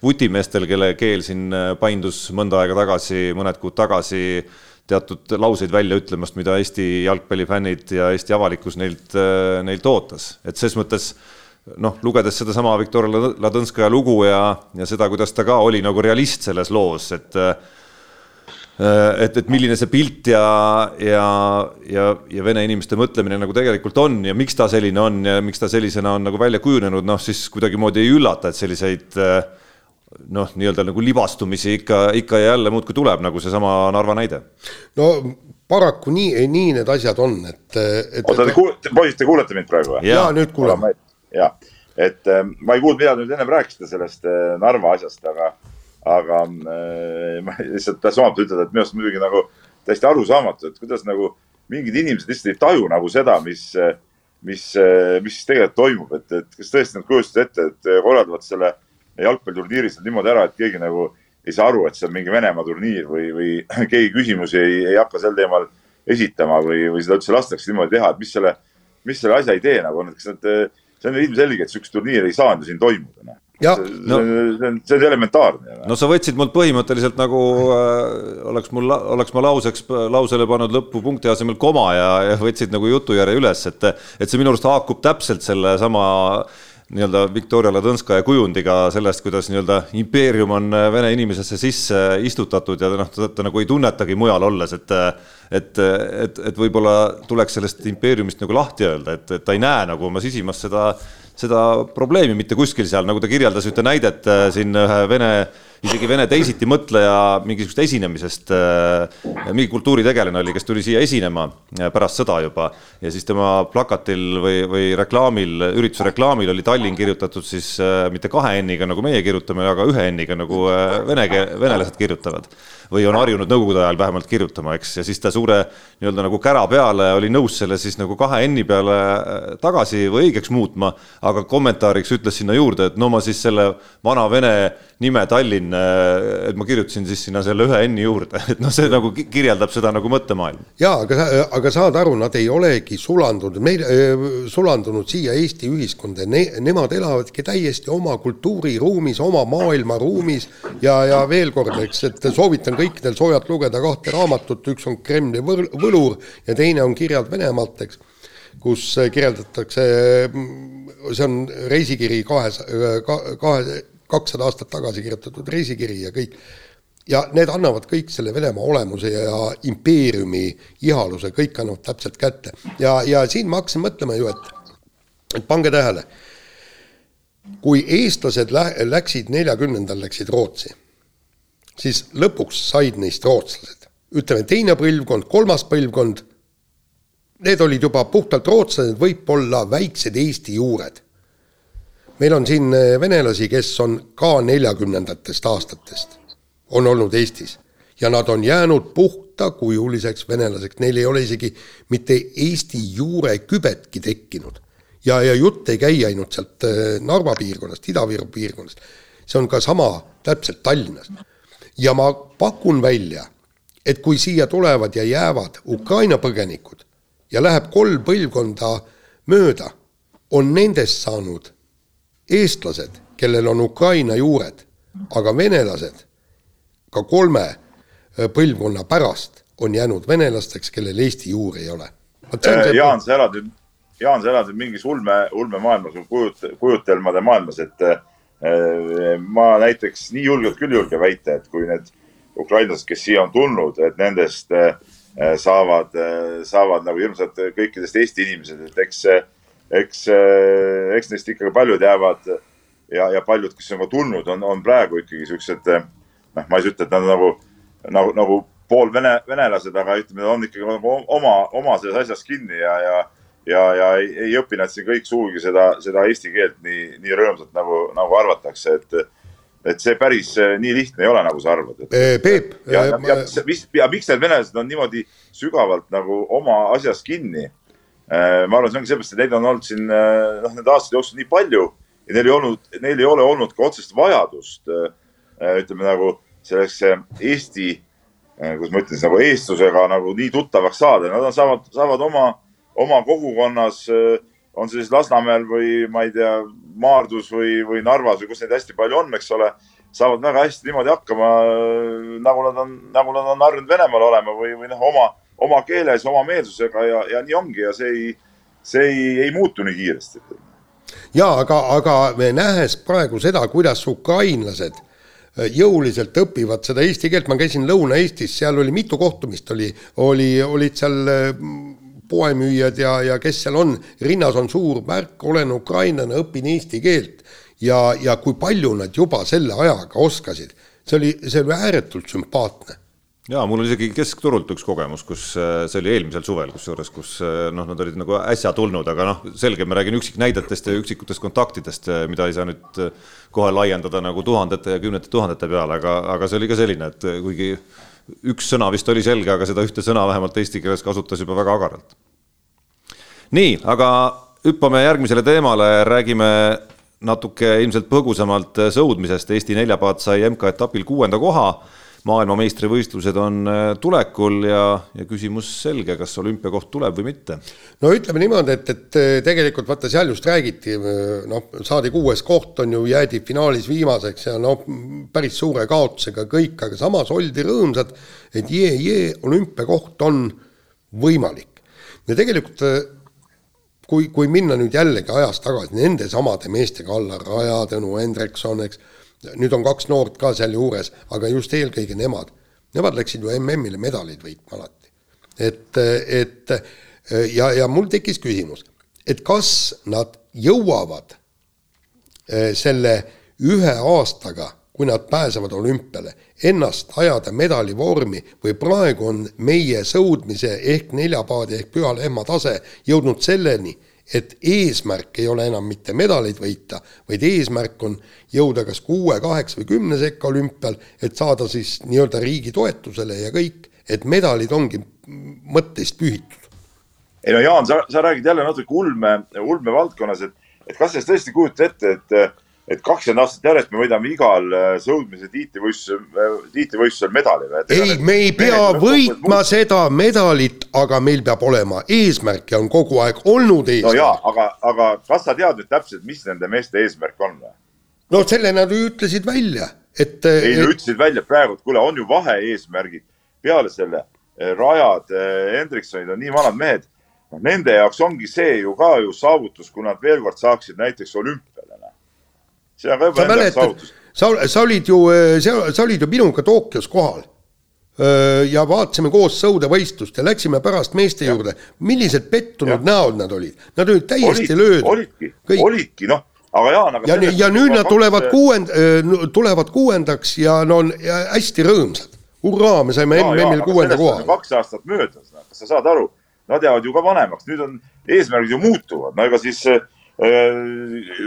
vutimeestel, kelle keel siin paindus mõnda aega tagasi, mõned kuud tagasi teatud lauseid välja ütlemast, mida Eesti jalgpallifännid ja Eesti avalikkus neilt, neilt ootas, et ses mõttes noh, lugedes sedasama Viktoria Ladõnskaja lugu ja, ja seda, kuidas ta ka oli nagu realist selles loos, et et, et milline see pilt ja, ja, ja, ja vene inimeste mõtlemine nagu tegelikult on ja miks ta selline on ja miks ta sellisena on nagu välja kujunenud, noh siis kuidagimoodi ei üllata, et selliseid noh, nii-öelda nagu libastumisi ikka, ikka ja jälle muudkui tuleb, nagu seesama Narva näide. no paraku nii, nii need asjad on, et, et. oota, te kuulete, poisid, te kuulete mind praegu või? jaa, nüüd kuuleme ja, et äh, ma ei kuulnud, mida te nüüd ennem rääkisite sellest äh, Narva asjast, aga, aga äh, ma lihtsalt tahtsin omalt ütelda, et minu arust muidugi nagu täiesti arusaamatu, et kuidas nagu mingid inimesed lihtsalt ei taju nagu seda, mis, mis, mis siis tegelikult toimub, et, et kas tõesti nad kujutasid ette, et korraldavad selle jalgpalliturniiri seal niimoodi ära, et keegi nagu ei saa aru, et see on mingi Venemaa turniir või, või keegi küsimusi ei, ei hakka sel teemal esitama või, või seda üldse lastakse niimoodi teha, et mis selle, mis selle asja idee nagu on, et kas nad see on ilmselge, et sihukest turniiri ei saanud ju siin toimuda, noh. Ja, see, no, see on, see on elementaarne. no sa võtsid mult põhimõtteliselt nagu äh, oleks mul, oleks ma lauseks, lausele pannud lõpupunkti asemel koma ja, ja võtsid nagu jutujärje üles, et, et see minu arust haakub täpselt sellesama nii-öelda Viktoria Ladõnskaja kujundiga sellest, kuidas nii-öelda impeerium on vene inimesesse sisse istutatud ja noh, ta, nagu ei tunnetagi mujal olles, et et, et, et võib-olla tuleks sellest impeeriumist nagu lahti öelda, et, et ta ei näe nagu oma sisimas seda, seda probleemi mitte kuskil seal, nagu ta kirjeldas ühte näidet äh, siin ühe vene isegi vene teisitimõtleja mingisugust esinemisest, äh, mingi kultuuritegelane oli, kes tuli siia esinema äh, pärast sõda juba. Ja siis tema plakatil või, või reklaamil, ürituse reklaamil oli Tallinn kirjutatud siis mitte kahe N-iga, nagu meie kirjutame, aga ühe N-iga, nagu vene, venelased kirjutavad. Või on harjunud nõukogude ajal vähemalt kirjutama, eks, ja siis ta suure nii-öelda nagu kära peale oli nõus selle siis nagu kahe N-i peale äh, tagasi või õigeks muutma, aga kommentaariks ütles sinna juurde, et no ma siis selle vana vene nime Tallinn, äh, et ma kirjutasin siis sinna selle ühe N-i juurde, et noh, see nagu kirjeldab seda nagu mõttemaailma. jaa, aga, aga saad aru, nad ei olegi sulandunud, meil äh,, sulandunud siia Eesti ühiskonda. Ne,, nemad elavadki täiesti oma kultuuriruumis, oma maailmaruumis. Ja, ja veel kord, eks, et soovitan kõikidel soojalt lugeda kahte raamatut, üks on Kremli võlur ja teine on Kirjad Venemaalt, eks, kus kirjeldatakse, see on reisikiri kahes, kahe, kakssada aastat tagasi kirjutatud reisikiri ja kõik, ja need annavad kõik selle Venemaa olemuse ja impeeriumi ihaluse, kõik annavad täpselt kätte. ja, ja siin ma hakkasin mõtlema ju, et, et pange tähele, kui eestlased lä-, läksid neljakümnendal, läksid Rootsi siis lõpuks said neist rootslased. ütleme, teine põlvkond, kolmas põlvkond, need olid juba puhtalt rootslased, võib-olla väiksed Eesti juured. Meil on siin eh, venelasi, kes on ka neljakümnendatest aastatest, on olnud Eestis. Ja nad on jäänud puhtakujuliseks venelaseks, neil ei ole isegi mitte Eesti juure kübetki tekkinud. ja, ja jutt ei käi ainult sealt eh, Narva piirkonnast, Ida-Viru piirkonnast, see on ka sama täpselt Tallinnas. Ja ma pakun välja, et kui siia tulevad ja jäävad Ukraina põgenikud ja läheb kolm põlvkonda mööda, on nendest saanud eestlased, kellel on Ukraina juured, aga venelased ka kolme äh, põlvkonna pärast on jäänud venelasteks, kellel Eesti juuri ei ole. Äh, Jaan, sa elad nüüd, Jaan, sa elad nüüd mingis ulme, ulmemaailmas kujut-, kujutelmade maailmas, et Äh, ma näiteks nii julgelt küll julge väita, et kui need ukrainlased, kes siia on tulnud, et nendest äh, saavad, äh, saavad nagu hirmsad kõikidest Eesti inimesed, et eks, eks, eks neist ikkagi paljud jäävad ja, ja paljud, kes on ka tulnud, on, on praegu ikkagi siuksed, noh, ma ei ütle, et nad on nagu, nagu, nagu pool vene, venelased, aga ütleme, on ikkagi nagu oma, oma selles asjas kinni ja, ja ja, ja ei, ei õpi nad siin kõik sugugi seda, seda eesti keelt nii, nii rõõmsalt nagu, nagu arvatakse, et et see päris nii lihtne ei ole, nagu sa arvad. Peep. ja, ja, ja, ja, ja miks need venelased on niimoodi sügavalt nagu oma asjas kinni? Ma arvan, see ongi seepärast, et neid on olnud siin noh, nende aastate jooksul nii palju ja neil ei olnud, neil ei ole olnud ka otsest vajadust ütleme nagu selleks Eesti kus ma ütlesin, nagu eestlusega nagu nii tuttavaks saada, nad saavad, saavad oma, oma kogukonnas, on see siis Lasnamäel või ma ei tea, Maardus või, või Narvas või kus neid hästi palju on, eks ole, saavad väga hästi niimoodi hakkama, nagu nad on, nagu nad on harjunud Venemaal olema või, või noh, oma, oma keeles, oma meelsusega ja, ja nii ongi ja see ei, see ei, ei muutu nii kiiresti. Ja aga, aga nähes praegu seda, kuidas ukrainlased äh, jõuliselt õpivad seda eesti keelt, ma käisin Lõuna-Eestis, seal oli mitu kohtumist, oli, oli, olid seal äh, poemüüjad ja, ja kes seal on, rinnas on suur märk, olen ukrainlane, õpin eesti keelt. ja, ja kui palju nad juba selle ajaga oskasid, see oli, see oli ääretult sümpaatne jaa, mul oli isegi keskturult üks kogemus, kus äh, see oli eelmisel suvel, kusjuures, kus äh, noh, nad olid nagu äsja tulnud, aga noh, selge, ma räägin üksiknäidetest ja üksikutest kontaktidest, äh, mida ei saa nüüd kohe laiendada nagu tuhandete ja kümnete tuhandete peale, aga, aga see oli ka selline, et kuigi üks sõna vist oli selge, aga seda ühte sõna vähemalt eesti keeles kasutas juba väga agaralt. nii, aga hüppame järgmisele teemale, räägime natuke ilmselt põgusamalt sõudmisest, Eesti neljapaat sai MK-etapil kuuenda koha maailmameistrivõistlused on äh, tulekul ja, ja küsimus selge, kas olümpiakoht tuleb või mitte? no ütleme niimoodi, et, et äh, tegelikult vaata, seal just räägiti, äh, noh, saadi kuues koht, on ju, jäädi finaalis viimaseks ja noh, päris suure kaotusega kõik, aga samas oldi rõõmsad, et jee-jee, olümpiakoht on võimalik. ja tegelikult kui, kui minna nüüd jällegi ajas tagasi nende samade meestega alla, Raja, Tõnu Hendrikson, eks nüüd on kaks noort ka sealjuures, aga just eelkõige nemad, nemad läksid ju MM-ile medaleid võitma alati. et, et ja, ja mul tekkis küsimus, et kas nad jõuavad eh, selle ühe aastaga, kui nad pääsevad olümpiale, ennast ajada medalivormi või praegu on meie sõudmise ehk neljapaadi ehk püha lehma tase jõudnud selleni et eesmärk ei ole enam mitte medaleid võita, vaid eesmärk on jõuda kas kuue, kaheksa või kümne sekka olümpial, et saada siis nii-öelda riigi toetusele ja kõik, et medalid ongi mõtteist pühitud. ei no Jaan, sa, sa räägid jälle natuke ulme, ulme valdkonnas, et, et kas sa tõesti kujutad ette, et et kakskümmend aastat järjest me võidame igal äh, sõudmise tiitlivõistlusel, äh, tiitlivõistlusel medali või? ei, me ei pea võitma seda medalit, aga meil peab olema eesmärk ja on kogu aeg olnud eesmärk. no jaa, aga, aga kas sa tead nüüd täpselt, mis nende meeste eesmärk on või? no selle nad ju ütlesid välja, et. ei, nad ütlesid välja praegu, et kuule, on ju vahe-eesmärgid peale selle. Rajad, Hendriksonid on nii vanad mehed. nende jaoks ongi see ju ka ju saavutus, kui nad veel kord saaksid näiteks olümpiale see on ka juba enda saavutus. sa, sa olid ju, sa, sa olid ju minuga Tokyos kohal ja vaatasime koos sõudevõistlust ja läksime pärast meeste ja. juurde. millised pettunud ja. näod nad olid, nad olid täiesti löödud. olidki, olidki noh, aga Jaan, aga. ja, ja nüüd nad tulevad kuuend-, tulevad kuuendaks ja no on hästi rõõmsad. hurraa, me saime MM-il kuuenda koha. kaks aastat möödas, noh, kas sa saad aru, nad jäävad ju ka vanemaks, nüüd on eesmärgid ju muutuvad, no ega siis Äh,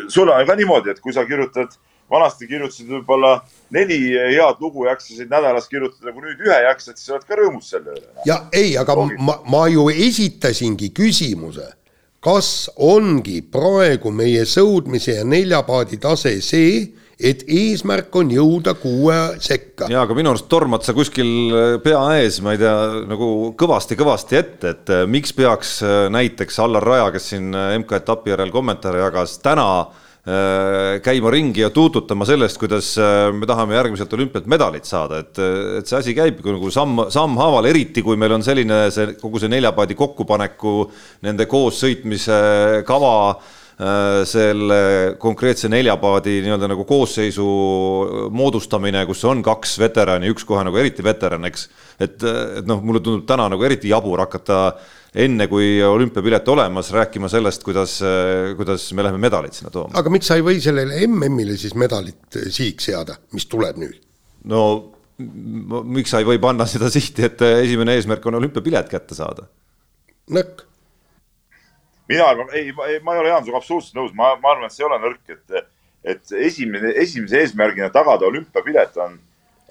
sul on ka niimoodi, et kui sa kirjutad, vanasti kirjutasid võib-olla neli head lugu, jaksasid nädalas kirjutada, kui nüüd ühe jaksad, siis oled ka rõõmus selle üle. ja ei, aga Loogid. ma, ma ju esitasingi küsimuse, kas ongi praegu meie sõudmise ja neljapaadi tase see, et eesmärk on jõuda kuue sekka. jaa, aga minu arust tormad sa kuskil äh, pea ees, ma ei tea, nagu kõvasti-kõvasti ette, et äh, miks peaks äh, näiteks Allar Raja, kes siin MK-etapi järel kommentaare jagas, täna käima ringi ja tuututama sellest, kuidas me tahame järgmiselt olümpialt medalit saada, et, et see asi käibki nagu samm, sammhaaval, eriti kui meil on selline see kogu see neljapaadi kokkupaneku, nende koos sõitmise kava selle konkreetse neljapaadi nii-öelda nagu koosseisu moodustamine, kus on kaks veterani, üks kohe nagu eriti veteran, eks. et, et noh, mulle tundub täna nagu eriti jabur hakata enne, kui olümpiapilet olemas, rääkima sellest, kuidas, kuidas me läheme medalit sinna tooma. aga miks sa ei või sellele MM-ile siis medalit sihiks seada, mis tuleb nüüd? no miks sa ei või panna seda sihti, et esimene eesmärk on olümpiapilet kätte saada? nõkk mina arvan, ei, ma ei ole Jaan sinuga absoluutselt nõus, ma, ma arvan, et see ei ole nõrk, et, et esimene, esimese eesmärgina tagada olümpiapilet on,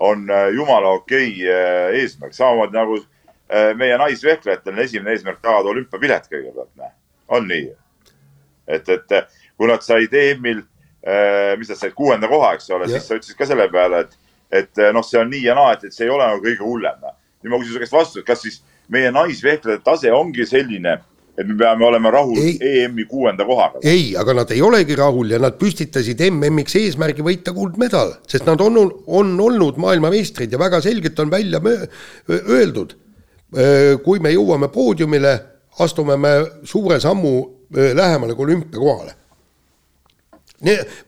on äh, jumala okei okay äh, eesmärk, samamoodi nagu äh, meie naisvehklejatel on esimene eesmärk tagada olümpiapilet kõigepealt, näe, on nii. et, et kui nad said EM-il, mis nad said, kuuenda koha, eks ole, siis sa ütlesid ka selle peale, et, et noh, see on nii ja naa, et, et see ei ole nagu kõige hullem. nüüd ma küsin su käest vastu, et kas siis meie naisvehklejate tase ongi selline et me peame olema rahul EM-i kuuenda kohaga. ei, aga nad ei olegi rahul ja nad püstitasid MM-iks eesmärgi võita kuldmedal, sest nad on, on olnud maailmameistrid ja väga selgelt on välja öeldud. kui me jõuame poodiumile, astume me suure sammu lähemale kui olümpiakohale.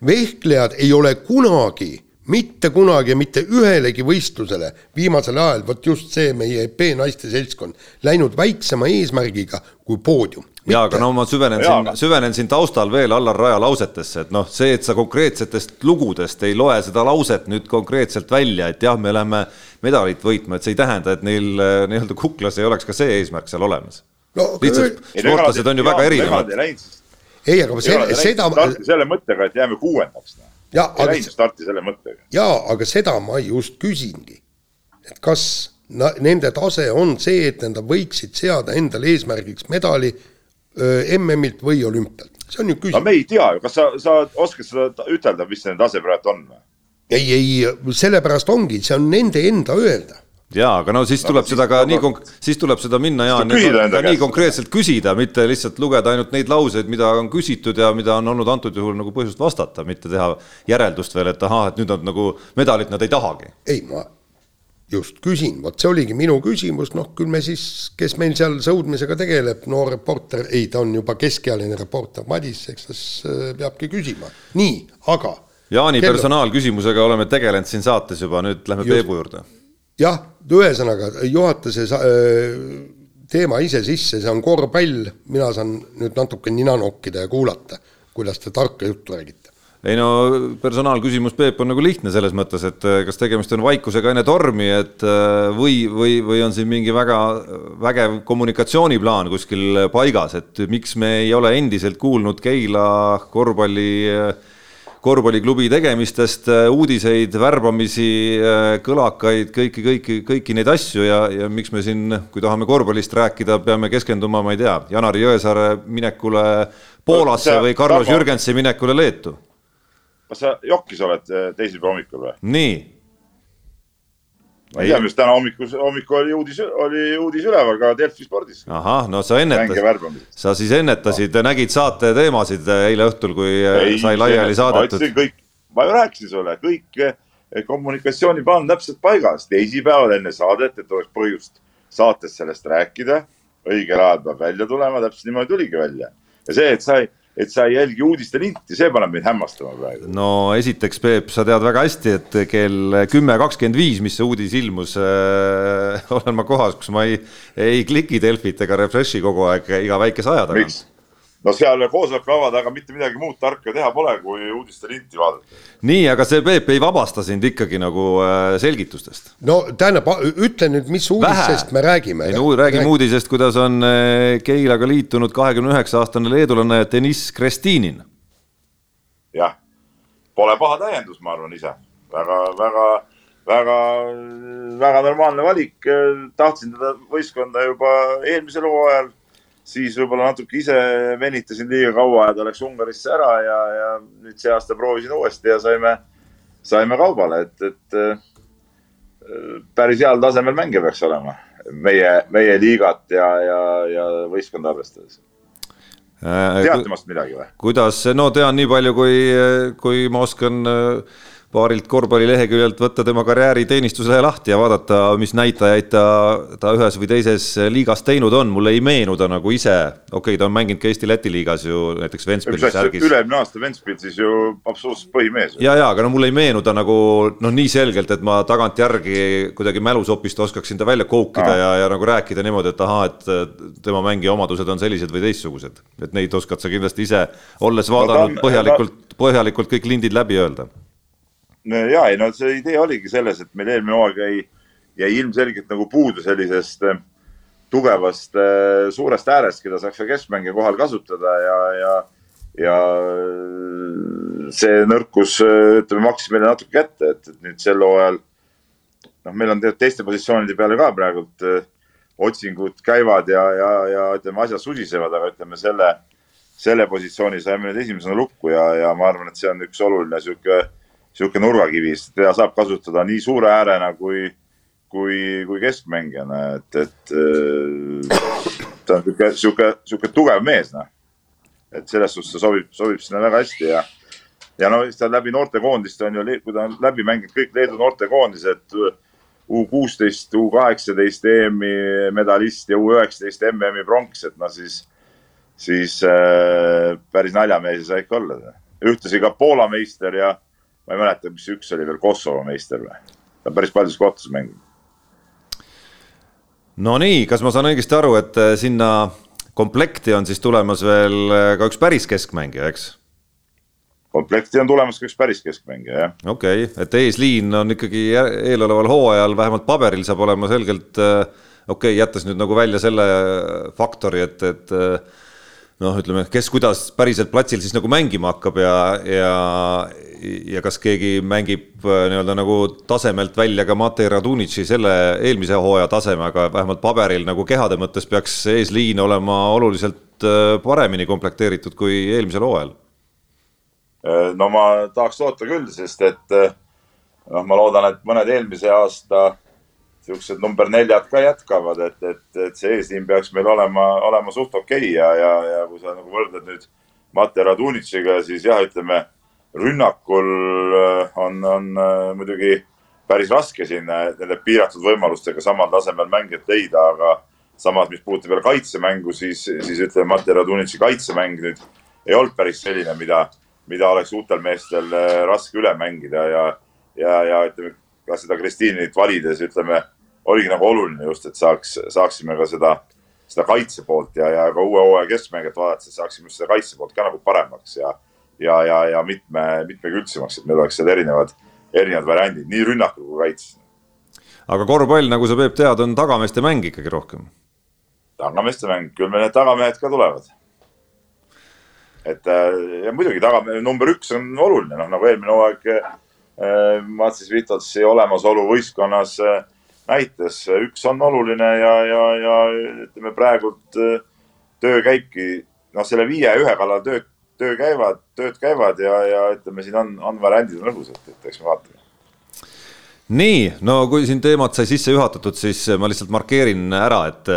vehklejad ei ole kunagi mitte kunagi ja mitte ühelegi võistlusele viimasel ajal, vot just see meie B-naiste seltskond, läinud väiksema eesmärgiga kui poodium. ja aga no ma süvenen ja, siin, süvenen siin taustal veel Allar Raja lausetesse, et noh, see, et sa konkreetsetest lugudest ei loe seda lauset nüüd konkreetselt välja, et jah, me läheme medalit võitma, et see ei tähenda, et neil eh, nii-öelda kuklas ei oleks ka see eesmärk seal olemas no,. lihtsalt sportlased on ju väga erinevad. ei, aga see, seda. selle mõttega, et jääme kuuendaks noh ja, ei läinud starti selle mõttega. jaa, aga seda ma just küsingi. et kas na, nende tase on see, et nad võiksid seada endale eesmärgiks medali MM-ilt või olümpialt, see on ju küsimus. no me ei tea ju, kas sa, sa oskad seda ütelda, mis see tase praegu on ei, ei, sellepärast ongi, see on nende enda öelda jaa, aga no siis no, tuleb seda ka nii konk-, siis tuleb seda minna ja nii, nii konkreetselt küsida, mitte lihtsalt lugeda ainult neid lauseid, mida on küsitud ja mida on olnud antud juhul nagu põhjust vastata, mitte teha järeldust veel, et ahah, et nüüd nad nagu medalit nad ei tahagi. ei, ma just küsin, vot see oligi minu küsimus, noh küll me siis, kes meil seal sõudmisega tegeleb, noor reporter, ei, ta on juba keskealine reporter Madis, eks ta siis äh, peabki küsima, nii, aga Jaani kell... personaalküsimusega oleme tegelenud siin saates juba, nüüd lähme Peebu juurde jah, ühesõnaga juhata see äh, teema ise sisse, see on korvpall, mina saan nüüd natuke nina nokkida ja kuulata, kuidas te tarka juttu räägite. Ei no personaalküsimus, Peep, on nagu lihtne selles mõttes, et äh, kas tegemist on vaikusega enne tormi, et äh, või, või, või on siin mingi väga vägev kommunikatsiooniplaan kuskil paigas, et miks me ei ole endiselt kuulnud Keila korvpalli äh, korvpalliklubi tegemistest, äh, uudiseid, värbamisi, äh, kõlakaid, kõiki, kõiki, kõiki neid asju ja, ja miks me siin, kui tahame korvpallist rääkida, peame keskenduma, ma ei tea, Janari Jõesaare minekule Poolasse või Carlos Jürgensi minekule Leetu. kas sa jokis oled äh, teisipäeva hommikul või? nii ma ei tea, mis täna hommikul, hommikul oli uudis, oli uudis üleval ka Delfi spordis. ahah, no sa ennetasid, sa siis ennetasid no., nägid saate teemasid eile õhtul, kui äh, ei, sai laiali saadetud. kõik, ma ju rääkisin sulle, kõik eh, kommunikatsiooniplaan täpselt paigas, teisipäeval enne saadet, et oleks põhjust saates sellest rääkida. õigel ajal peab välja tulema, täpselt niimoodi tuligi välja. ja see, et sa ei et sa ei jälgi uudiste linti, see paneb mind hämmastama praegu. no esiteks, Peep, sa tead väga hästi, et kell kümme kakskümmend viis, mis see uudis ilmus äh,, olen ma kohas, kus ma ei, ei kliki Delfit ega refresh'i kogu aeg iga väikese aja tagant no seal koosoleku lava taga mitte midagi muud tarka teha pole, kui uudiste linti vaadata. nii, aga see Peep ei vabasta sind ikkagi nagu äh, selgitustest? no tähendab, ütle nüüd, mis uudistest Vähe. me räägime. ei no räägime Räägi. uudisest, kuidas on äh, Keilaga liitunud kahekümne üheksa aastane leedulane Deniss Krestinin. jah, pole paha täiendus, ma arvan ise väga, väga, väga, väga normaalne valik. tahtsin teda võistkonda juba eelmisel hooajal siis võib-olla natuke ise venitasin liiga kaua ja ta läks Ungarisse ära ja, ja nüüd see aasta proovisin uuesti ja saime, saime kaubale, et, et äh, päris heal tasemel mängija peaks olema meie, meie liigat ja, ja, ja võistkonda arvestades äh,. tead temast midagi või? kuidas, no tean nii palju, kui, kui ma oskan äh, paarilt korvpallileheküljelt võtta tema karjääri teenistuslehe lahti ja vaadata, mis näitajaid ta, ta ühes või teises liigas teinud on, mulle ei meenu ta nagu ise, okei okay,, ta on mänginud ka Eesti-Läti liigas ju näiteks Ventspilsis särgis. üle-eelmine aasta Ventspilsis ju absoluutselt põhimees. ja, ja aga no mulle ei meenu ta nagu noh, nii selgelt, et ma tagantjärgi kuidagi mälusopist oskaksin ta välja koukida ja, ja nagu rääkida niimoodi, et ahaa, et tema mängija omadused on sellised või teistsugused. et neid oskad sa kindlasti ise, olles vaadanud no, on, põhjalikult, põhjalikult kõik lindid läbi öelda ja ei no see idee oligi selles, et meil eelmine hooaeg jäi, jäi ilmselgelt nagu puudu sellisest äh, tugevast äh, suurest äärest, keda saaks ka keskmängija kohal kasutada ja, ja, ja äh, see nõrkus, ütleme, maksis meile natuke kätte, et, nüüd sel hooajal noh, meil on tegelikult teiste positsioonide peale ka praegult otsingud käivad ja, ja, ja ütleme, asjad susisevad, aga ütleme selle, selle positsiooni saime nüüd esimesena lukku ja, ja ma arvan, et see on üks oluline sihuke niisugune nurgakivi, sest teda saab kasutada nii suure äärena kui, kui, kui keskmängijana, et, et ta on sihuke, sihuke, sihuke tugev mees, noh. et selles suhtes ta sobib, sobib sinna väga hästi ja, ja no siis ta läbi noortekoondiste on ju, kui ta on läbi mänginud kõik Leedu noortekoondised, U kuusteist, U kaheksateist EM-i medalist ja U üheksateist MM-i pronks, et noh, siis, siis äh, päris naljamees ei saa ikka olla. ühtlasi ka Poola meister ja ma ei mäleta, mis üks oli veel, Kosovo meister või? ta on päris paljudes kohtades mänginud. Nonii, kas ma saan õigesti aru, et äh, sinna komplekti on siis tulemas veel äh, ka üks päris keskmängija, eks? komplekti on tulemas ka üks päris keskmängija, jah. okei okay., et eesliin on ikkagi eeloleval hooajal vähemalt paberil saab olema selgelt äh, okei okay,, jättes nüüd nagu välja selle faktori, et, et noh, ütleme, kes kuidas päriselt platsil siis nagu mängima hakkab ja, ja, ja kas keegi mängib äh, nii-öelda nagu tasemelt välja ka Matei Radunitši selle eelmise hooaja taseme, aga vähemalt paberil nagu kehade mõttes peaks eesliin olema oluliselt äh, paremini komplekteeritud kui eelmisel hooajal? Äh, no ma tahaks loota küll, sest et noh, ma loodan, et mõned eelmise aasta niisugused number neljad ka jätkavad, et, et, et see eesliin peaks meil olema, olema suht okei okay ja, ja, ja kui sa nagu võrdled nüüd Mate Radunitšiga, siis jah, ütleme rünnakul äh, on, on äh, muidugi päris raske siin äh, nende piiratud võimalustega samal tasemel mängijat leida, aga samas, mis puudutab veel kaitsemängu, siis, siis ütleme, Mate Radunitši kaitsemäng nüüd ei olnud päris selline, mida, mida oleks uutel meestel raske üle mängida ja, ja, ja ütleme ka seda Kristiinit valides, ütleme oligi nagu oluline just, et saaks, saaksime ka seda, seda kaitse poolt ja, ja ka uue hooaja keskmängijat vaadates saaksime just seda kaitse poolt ka nagu paremaks ja, ja, ja, ja mitme, mitmekülgsemaks, et meil oleks seal erinevad, erinevad variandid nii rünnakul kui kaitses. aga korvpall, nagu sa, Peep, tead, on tagameeste mäng ikkagi rohkem. tagameeste mäng, küll meil need tagamehed ka tulevad. et ja muidugi tagamehe number üks on oluline, noh nagu eelmine hooaeg äh, Matsis Vitotsi olemasolu võistkonnas äh, näitas, üks on oluline ja, ja, ja ütleme praegult äh, töö käibki, noh, selle viie-ühe kallal töö, töö käivad, tööd käivad ja, ja ütleme, siin on, on variandid on õhus, et, et eks me vaatame. Nii, no kui siin teemat sai sisse juhatatud, siis ma lihtsalt markeerin ära, et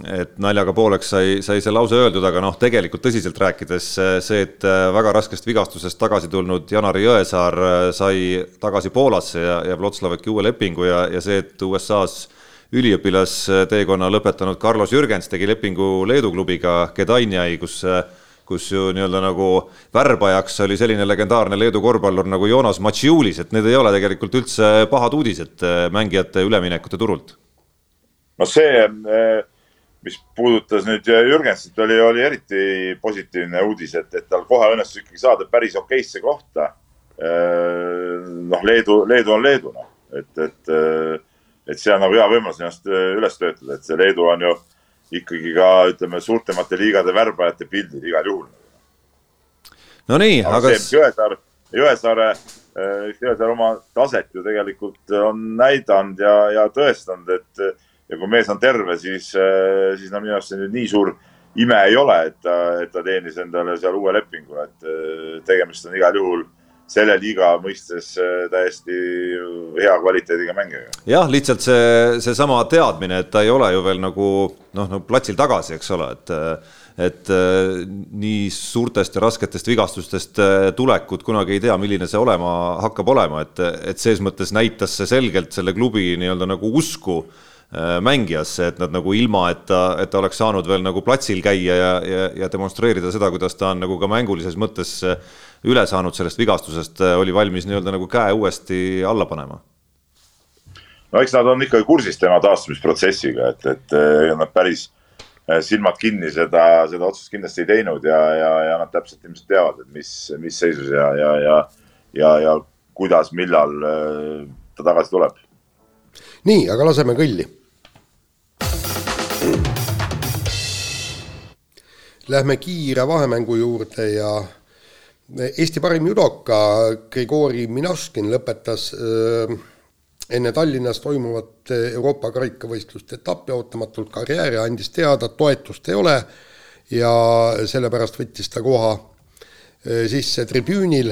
et naljaga pooleks sai, sai see lause öeldud, aga noh, tegelikult tõsiselt rääkides see, et väga raskest vigastusest tagasi tulnud Janari Jõesaar sai tagasi Poolasse ja, ja Vlotslavaki uue lepingu ja, ja see, et USA-s üliõpilasteekonna lõpetanud Carlos Jürgens tegi lepingu Leedu klubiga Gdańai, kus kus ju nii-öelda nagu värbajaks oli selline legendaarne Leedu korvpallur nagu Joonas Matšiulis, et need ei ole tegelikult üldse pahad uudised mängijate üleminekute turult. no see mis puudutas nüüd Jürgensit, oli, oli eriti positiivne uudis, et, et tal kohe õnnestus ikkagi saada päris okeisse kohta. noh, Leedu, Leedu on Leedu, noh, et, et, et see on nagu hea võimalus ennast üles töötada, et see Leedu on ju ikkagi ka ütleme, suurtemate liigade värbajate pildil igal juhul. Nonii, aga. Jõesaar, Jõesaare, Jõesaar oma taset ju tegelikult on näidanud ja, ja tõestanud, et ja kui mees on terve, siis, äh, siis no minu arust see nüüd nii suur ime ei ole, et ta, et ta teenis endale seal uue lepingu, et äh, tegemist on igal juhul selle liiga mõistes äh, täiesti hea kvaliteediga mängijaga. jah, lihtsalt see, seesama teadmine, et ta ei ole ju veel nagu noh, no platsil tagasi, eks ole, et et nii suurtest ja rasketest vigastustest tulekut kunagi ei tea, milline see olema hakkab olema, et, et ses mõttes näitas see selgelt selle klubi nii-öelda nagu usku mängijasse, et nad nagu ilma, et ta, et ta oleks saanud veel nagu platsil käia ja, ja, ja demonstreerida seda, kuidas ta on nagu ka mängulises mõttes äh, üle saanud sellest vigastusest, äh, oli valmis nii-öelda nagu käe uuesti alla panema. no eks nad on ikkagi kursis tema taastumisprotsessiga, et, et nad päris silmad kinni seda, seda otsust kindlasti ei teinud ja, ja, ja nad täpselt ilmselt teavad, et mis, mis seisus ja, ja, ja, ja, ja kuidas, millal ta tagasi tuleb. nii, aga laseme kõlli Lähme kiire vahemängu juurde ja Eesti parim judoka Grigori Minaškin lõpetas äh, enne Tallinnas toimuvat Euroopa karikavõistluste etappi ootamatult karjääri, andis teada, toetust ei ole ja sellepärast võttis ta koha äh, sisse tribüünil,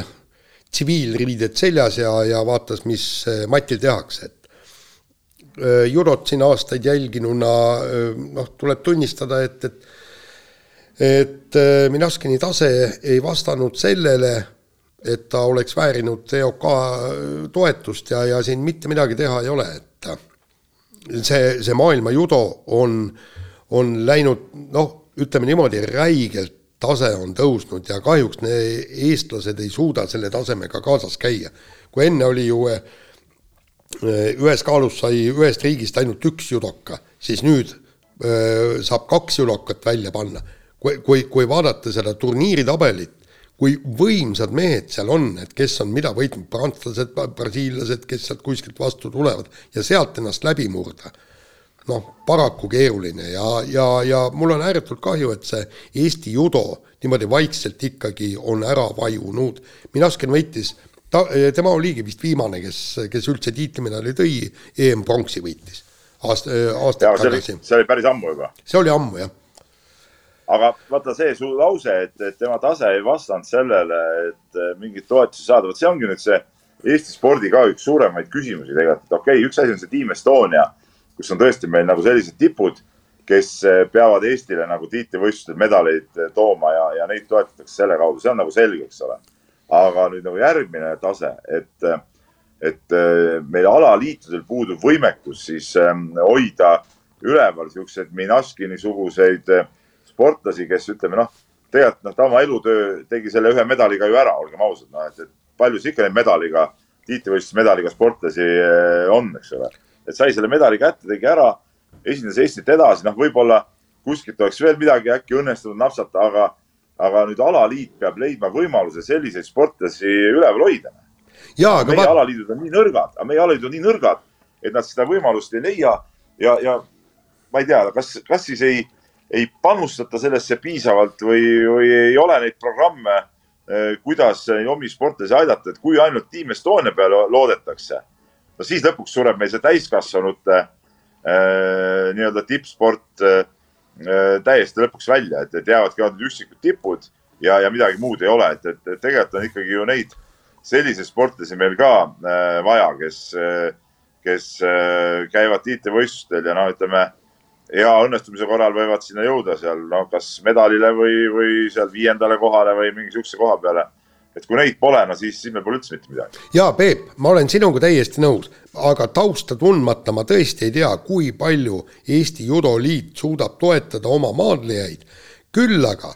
tsiviilriided seljas ja, ja vaatas, mis Matil tehakse, et judot siin aastaid jälginuna noh, tuleb tunnistada, et, et et Minaskini tase ei vastanud sellele, et ta oleks väärinud EOK toetust ja, ja siin mitte midagi teha ei ole, et see, see maailma judo on, on läinud noh, ütleme niimoodi, räigelt tase on tõusnud ja kahjuks eestlased ei suuda selle tasemega kaasas käia. kui enne oli ju ühes kaalus sai ühest riigist ainult üks judoka, siis nüüd eh, saab kaks judokat välja panna. Kui, kui, kui vaadata seda turniiritabelit, kui võimsad mehed seal on, et kes on mida võitnud, prantslased, brasiillased, kes sealt kuskilt vastu tulevad ja sealt ennast läbi murda noh, paraku keeruline ja, ja, ja mul on ääretult kahju, et see Eesti judo niimoodi vaikselt ikkagi on ära vajunud. Minasken võitis, ta, tema oligi vist viimane, kes, kes üldse tiitlimedali tõi, EM-pronksi võitis aasta, aastaid tagasi. see oli päris ammu juba. see oli ammu, jah. Aga vaata see su lause, et, et tema tase ei vastanud sellele, et mingeid toetusi saada, vot see ongi nüüd see Eesti spordi ka üks suuremaid küsimusi tegelikult, et okei okay,, üks asi on see Team Estonia kus on tõesti meil nagu sellised tipud, kes eh, peavad Eestile nagu tiitlivõistlustel medaleid eh, tooma ja, ja neid toetatakse selle kaudu, see on nagu selge, eks ole. aga nüüd nagu järgmine tase, et, et eh, meil alaliitudel puudub võimekus siis hoida üleval siukseid Minaskini suguseid sportlasi, kes ütleme noh, tegelikult noh, ta oma elutöö tegi selle ühe medaliga ju ära, olgem ausad, noh, et, et palju siis ikka neid medaliga, tiitlivõistluse medaliga sportlasi on, eks ole et sai selle medali kätte, tegi ära, esindas Eestit edasi, noh, võib-olla kuskilt oleks veel midagi äkki õnnestunud napsata, aga, aga nüüd alaliit peab leidma võimaluse selliseid sportlasi üleval hoida. meie va... alaliidud on nii nõrgad, aga meie alaliidud on nii nõrgad, et nad seda võimalust ei leia ja, ja ma ei tea, kas, kas siis ei, ei panustata sellesse piisavalt või, või ei ole neid programme, eh, kuidas omi sportlasi aidata, et kui ainult Team Estonia peale loodetakse no siis lõpuks sureb meil see täiskasvanute äh, nii-öelda tippsport äh, täiesti lõpuks välja, et, et jäävadki ainult üksikud tipud ja, ja midagi muud ei ole, et, et, et tegelikult on ikkagi ju neid selliseid sportlasi meil ka äh, vaja, kes äh,, kes äh, käivad tiitlivõistlustel ja noh, ütleme hea õnnestumise korral võivad sinna jõuda seal, no kas medalile või, või seal viiendale kohale või mingi sihukese koha peale et kui neid pole, no siis, siis meil pole üldse mitte midagi. jaa, Peep, ma olen sinuga täiesti nõus, aga tausta tundmata ma tõesti ei tea, kui palju Eesti Judoliit suudab toetada oma maadlejaid. küll aga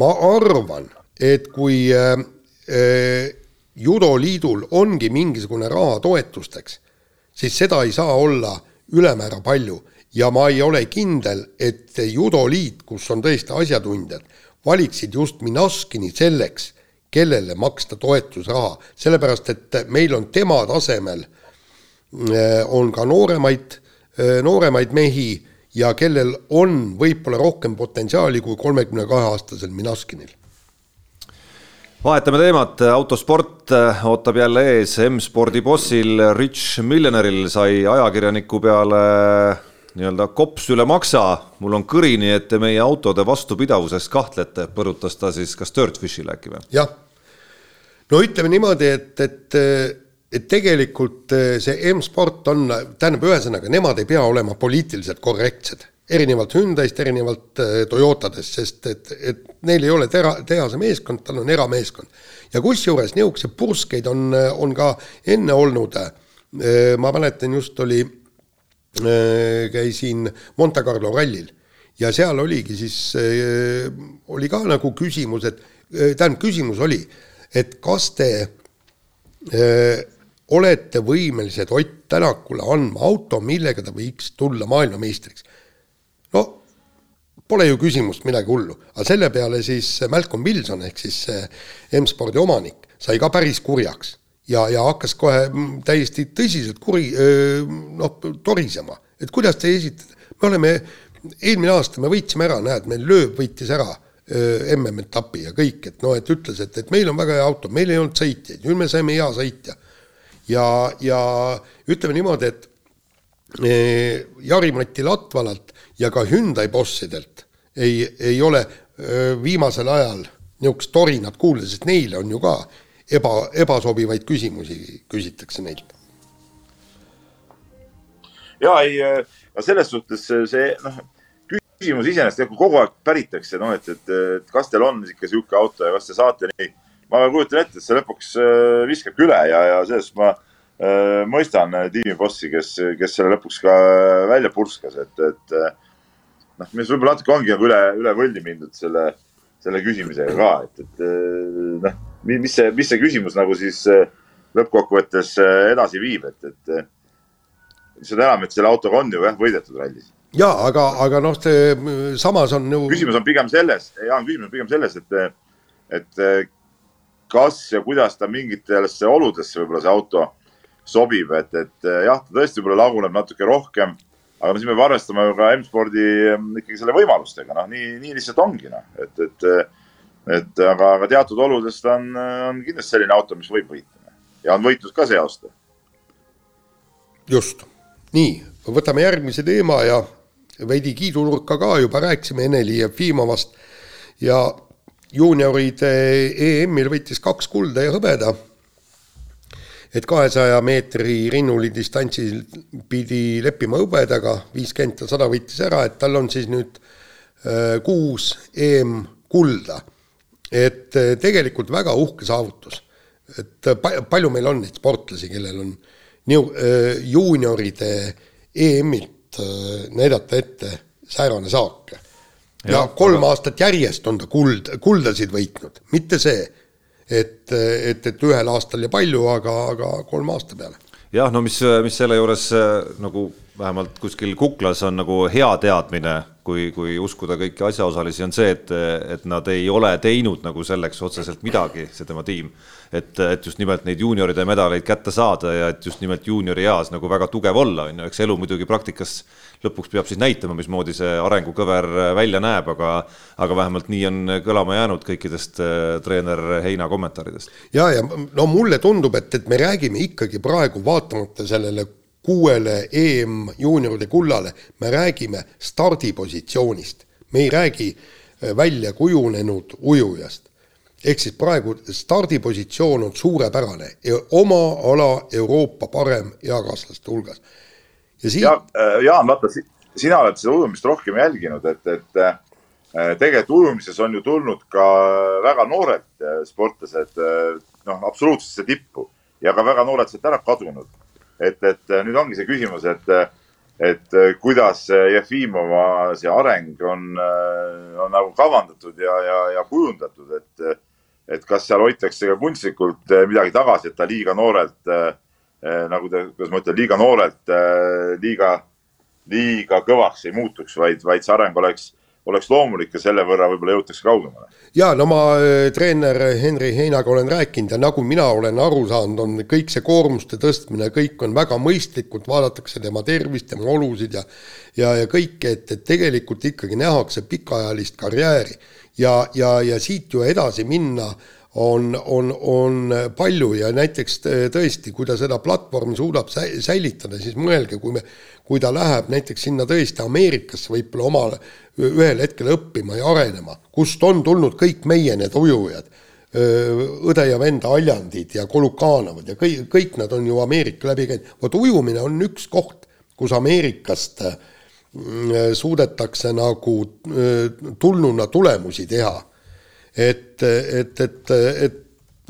ma arvan, et kui äh, äh, Judoliidul ongi mingisugune raha toetusteks, siis seda ei saa olla ülemäära palju ja ma ei ole kindel, et Judoliit, kus on tõesti asjatundjad, valiksid just Minaskini selleks kellele maksta toetusraha, sellepärast et meil on tema tasemel, äh, on ka nooremaid, äh, nooremaid mehi ja kellel on võib-olla rohkem potentsiaali kui kolmekümne kahe aastasel Minaskinil vahetame teemat, autosport äh, ootab jälle ees, M-spordi bossil. Rich Millionäril sai ajakirjaniku peale nii-öelda kops üle maksa, mul on kõrini, et te meie autode vastupidavuses kahtlete, põrutas ta siis kas Dirtfishile äkki või? jah no ütleme niimoodi, et, et, et tegelikult eh, see M-sport on, tähendab, ühesõnaga, nemad ei pea olema poliitiliselt korrektsed, erinevalt Hyundai'st, erinevalt eh, Toyotadest, sest et, et neil ei ole tera, tehase meeskond, tal on erameeskond. ja kusjuures niisuguseid purskeid on, on ka enne olnud, eh, ma mäletan, just oli, käisin Monte Carlo rallil. Ja seal oligi siis, oli ka nagu küsimus, et tähendab, küsimus oli, et kas te öö, olete võimelised Ott Tänakule andma auto, millega ta võiks tulla maailmameistriks. no pole ju küsimust midagi hullu, aga selle peale siis Malcolm Wilson ehk siis M-spordi omanik sai ka päris kurjaks ja, ja hakkas kohe täiesti tõsiselt kuri, noh, torisema, et kuidas te esitate, me oleme, eelmine aasta me võitsime ära, näed, meil lööb võitis ära MM-etapi ja kõik, et noh, et ütles, et, et meil on väga hea auto, meil ei olnud sõitjaid, nüüd me saime hea sõitja. ja, ja ütleme niimoodi, et e, Jari-Mati Latvalalt ja ka Hyundai bossidelt ei, ei ole viimasel ajal niisugust torinat kuulda, sest neile on ju ka eba, ebasobivaid küsimusi küsitakse neilt ja ei, no selles suhtes see noh, küsimus iseenesest kogu aeg päritakse, noh, et, et, et kas teil on ikka sihuke auto ja kas te saate nii. ma kujutan ette, et see lõpuks viskabki üle ja, ja sellest ma äh, mõistan tiimibossi, kes, kes selle lõpuks ka välja purskas, et, et noh, mis võib-olla natuke ongi nagu üle, üle võlli mindud selle, selle küsimusega ka, et, et noh, mis see, mis see küsimus nagu siis lõppkokkuvõttes edasi viib, et, et seda enam, et selle autoga on ju jah, võidetud rallis ja aga, aga noh, see samas on ju. küsimus on pigem selles, Jaan, küsimus on pigem selles, et, et kas ja kuidas ta mingitesse oludesse võib-olla see auto sobib, et, et jah, ta tõesti võib-olla laguneb natuke rohkem. Aga no siis me peame arvestama ju ka M-spordi ikkagi selle võimalustega, noh, nii, nii lihtsalt ongi, noh, et, et, et aga, aga teatud oludes ta on, on kindlasti selline auto, mis võib võita ja on võitnud ka see aasta. just, nii, võtame järgmise teema ja veidi kiidunurka ka juba rääkisime Eneli Jefimovast ja juunioride EM-il võitis kaks kulda ja hõbeda. Et kahesaja meetri rinnuli distantsil pidi leppima hõbedaga, viiskümmend ja sada võitis ära, et tal on siis nüüd äh, kuus EM-kulda. et äh, tegelikult väga uhke saavutus. et pa palju meil on neid sportlasi, kellel on niu-, äh, juunioride EM-il Äh, näidata ette säärane saak. ja, ja kolm aga... aastat järjest on ta kuld, kuldasid võitnud, mitte see, et, et, et ühel aastal ja palju, aga, aga kolme aasta peale. jah, no mis, mis selle juures nagu vähemalt kuskil kuklas on nagu hea teadmine, kui, kui uskuda kõiki asjaosalisi, on see, et, et nad ei ole teinud nagu selleks otseselt midagi, see tema tiim. et, et just nimelt neid juunioride medaleid kätte saada ja et just nimelt juuniori eas nagu väga tugev olla, on ju, eks elu muidugi praktikas lõpuks peab siis näitama, mismoodi see arengukõver välja näeb, aga aga vähemalt nii on kõlama jäänud kõikidest äh, treener Heina kommentaaridest. ja, ja no mulle tundub, et, et me räägime ikkagi praegu vaatamata sellele kuuele EM juunioride kullale, me räägime stardipositsioonist, me ei räägi äh, välja kujunenud ujujast. ehk siis praegu stardipositsioon on suurepärane, oma ala Euroopa parem eakaaslaste hulgas. ja siin ja,. Äh, Jaan, vaata, sina oled seda ujumist rohkem jälginud, et, et äh, tegelikult ujumises on ju tulnud ka väga noored sportlased, noh, absoluutsesse tippu ja ka väga noored sealt ära kadunud et, et äh, nüüd ongi see küsimus, et, äh, et äh, kuidas Jefimova see areng on, on nagu kavandatud ja, ja, ja kujundatud, et, et kas seal hoitakse ka kunstlikult midagi tagasi, et ta liiga noorelt nagu ta, kuidas ma ütlen, liiga noorelt, liiga, liiga kõvaks ei muutuks, vaid, vaid see areng oleks oleks loomulik ja selle võrra võib-olla jõutakse kaugemale. ja no ma äh, treener Henri Heinaga olen rääkinud ja nagu mina olen aru saanud, on kõik see koormuste tõstmine, kõik on väga mõistlikult, vaadatakse tema tervist, tema olusid ja ja, ja kõike, et, et tegelikult ikkagi nähakse pikaajalist karjääri ja, ja, ja siit ju edasi minna on, on, on palju ja näiteks tõesti, kui ta seda platvormi suudab säilitada, siis mõelge, kui me, kui ta läheb näiteks sinna tõesti Ameerikasse võib-olla omal ühel hetkel õppima ja arenema, kust on tulnud kõik meie need ujujad, õde ja vend Aljandid ja Kolukaanovad ja kõik, kõik nad on ju Ameerika läbi käinud, vot ujumine on üks koht, kus Ameerikast mm, suudetakse nagu tulnuna tulemusi teha. Et, et, et, et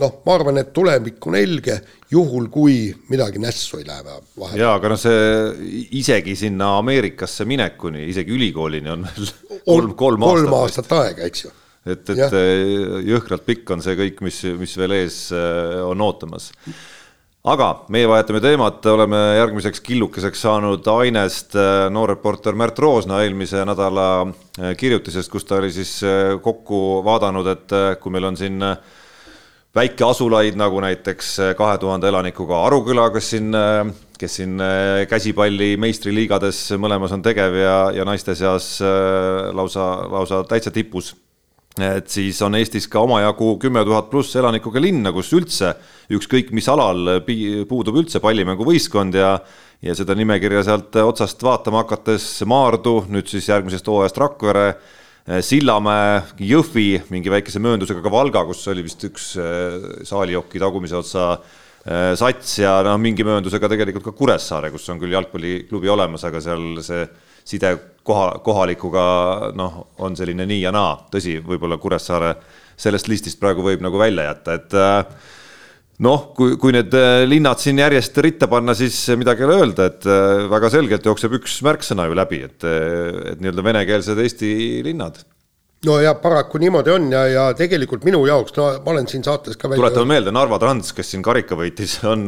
noh, ma arvan, et tulevik on helge, juhul kui midagi nässu ei lähe vahel. jaa, aga noh, see isegi sinna Ameerikasse minekuni, isegi ülikoolini on veel kolm, kolm aastat. kolm aastat aega, eks ju. et, et ja. Jõhkralt pikk on see kõik, mis, mis veel ees eh, on ootamas. Aga meie vahetame teemat, oleme järgmiseks killukeseks saanud ainest eh, noor reporter Märt Roosna eelmise nädala kirjutisest, kus ta oli siis kokku vaadanud, et kui meil on siin väikeasulaid, nagu näiteks äh, kahe tuhande elanikuga Aruküla, kes siin, äh, kes siin äh, käsipalli meistriliigades mõlemas on tegev ja, ja naiste seas lausa, lausa täitsa tipus. Et siis on Eestis ka omajagu kümme tuhat pluss elanikuga linna, kus üldse ükskõik mis alal puudub üldse pallimänguvõistkond ja ja seda nimekirja sealt otsast vaatama hakates Maardu, nüüd siis järgmisest hooajast Rakvere Äh, Sillamäe, Jõhvi mingi väikese mööndusega ka Valga, kus oli vist üks äh, saalijoki tagumise otsa sats ja noh, mingi mööndusega tegelikult ka Kuressaare, kus on küll jalgpalliklubi olemas, aga seal see side koha, kohalikuga noh, on selline nii ja naa, tõsi, võib-olla Kuressaare sellest listist praegu võib nagu välja jätta, et äh, noh, kui, kui need äh, linnad siin järjest ritta panna, siis midagi ei ole öelda, et äh, väga selgelt jookseb üks märksõna ju läbi, et, et nii-öelda venekeelsed Eesti linnad. No ja paraku niimoodi on ja, ja tegelikult minu jaoks, no ma olen siin saates ka välja tuletame meelde, Narva Trans, kes siin karika võitis, on,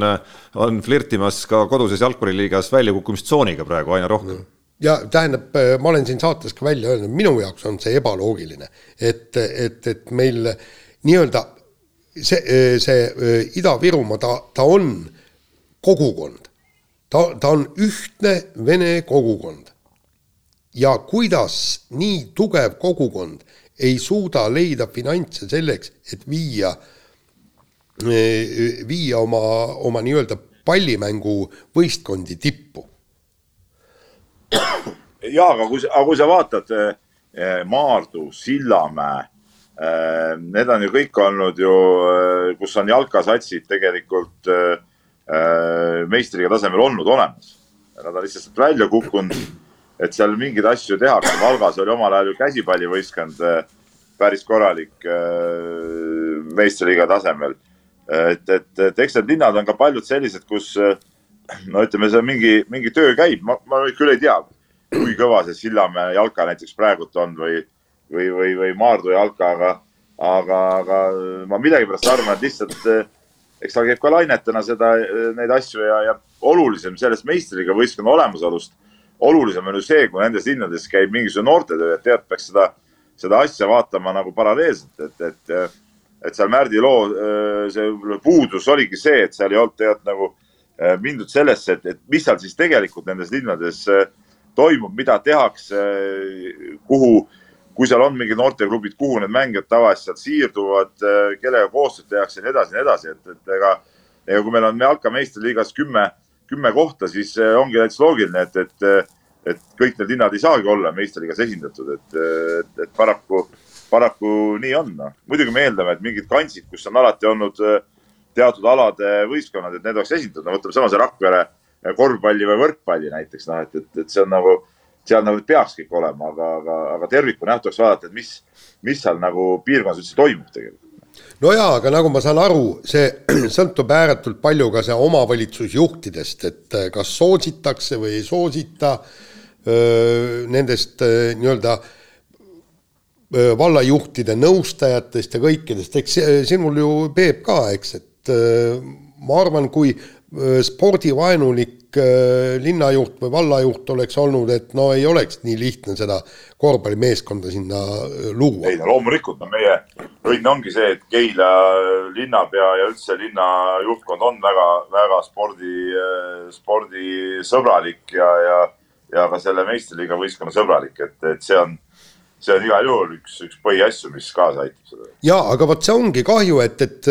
on flirtimas ka koduses jalgpalliliigas väljakukkumistsooniga praegu aina rohkem. Mm ja tähendab, ma olen siin saates ka välja öelnud, minu jaoks on see ebaloogiline, et, et, et meil nii-öelda see, see Ida-Virumaa, ta, ta on kogukond. ta, ta on ühtne vene kogukond. ja kuidas nii tugev kogukond ei suuda leida finantse selleks, et viia, viia oma, oma nii-öelda pallimänguvõistkondi tippu ja aga kui, aga kui sa vaatad eh, Maardu, Sillamäe, eh, need on ju kõik olnud ju, eh, kus on jalkasatsid tegelikult meistriga tasemel olnud olemas. Nad on lihtsalt välja kukkunud, et seal mingeid asju tehakse. Valgas oli omal ajal ju käsipallivõistkond päris korralik meistriliiga tasemel. et, et, et eks need linnad on ka paljud sellised, kus no ütleme, see mingi, mingi töö käib, ma, ma küll ei tea, kui kõva see Sillamäe jalka näiteks praegult on või, või, või, või Maardu jalka, aga, aga, aga ma millegipärast arvan, et lihtsalt eks ta käib ka lainetena seda, neid asju ja, ja olulisem sellest meistriga võistkonna olemasolust, olulisem on ju see, kui nendes linnades käib mingisugune noortetöö, et tead, peaks seda, seda asja vaatama nagu paralleelselt, et, et, et seal Märdi loo see puudus oligi see, et seal ei olnud tead nagu mindud sellesse, et, et mis seal siis tegelikult nendes linnades äh, toimub, mida tehakse, kuhu, kui seal on mingid noorteklubid, kuhu need mängijad tavaliselt sealt siirduvad, äh, kellega koostööd tehakse ja nii edasi ja nii edasi, et, et ega, ega kui meil on Jalka meistriliigas kümme, kümme kohta, siis ongi täitsa loogiline, et, et, et kõik need linnad ei saagi olla meistriliigas esindatud, et, et, et paraku, paraku nii on. noh, muidugi me eeldame, et mingid kantsid, kus on alati olnud äh, teatud alade võistkonnad, et need oleks esindatud, no võtame sama see Rakvere korvpalli või võrkpalli näiteks, noh, et, et, et see on nagu, seal nagu peaks kõik olema, aga, aga, aga tervikuna jah, tuleks vaadata, et mis, mis seal nagu piirkonnas üldse toimub tegelikult. No jaa, aga nagu ma saan aru, see sõltub ääretult palju ka see omavalitsusjuhtidest, et äh, kas soositakse või ei soosita öö, nendest nii-öelda vallajuhtide nõustajatest ja kõikidest, eks sinul ju Peep ka, eks, et ma arvan, kui äh, spordivaenulik äh, linnajuht või vallajuht oleks olnud, et no ei oleks nii lihtne seda korvpallimeeskonda sinna luua. ei no loomulikult, no meie õnn ongi see, et Keila linnapea ja üldse linna juhtkond on väga, väga spordi, spordisõbralik ja, ja, ja ka selle meistriliiga võistkonna sõbralik, et, et see on see on igal juhul üks, üks põhiasju, mis kaasa aitab sellele. jaa, aga vot see ongi kahju, et, et,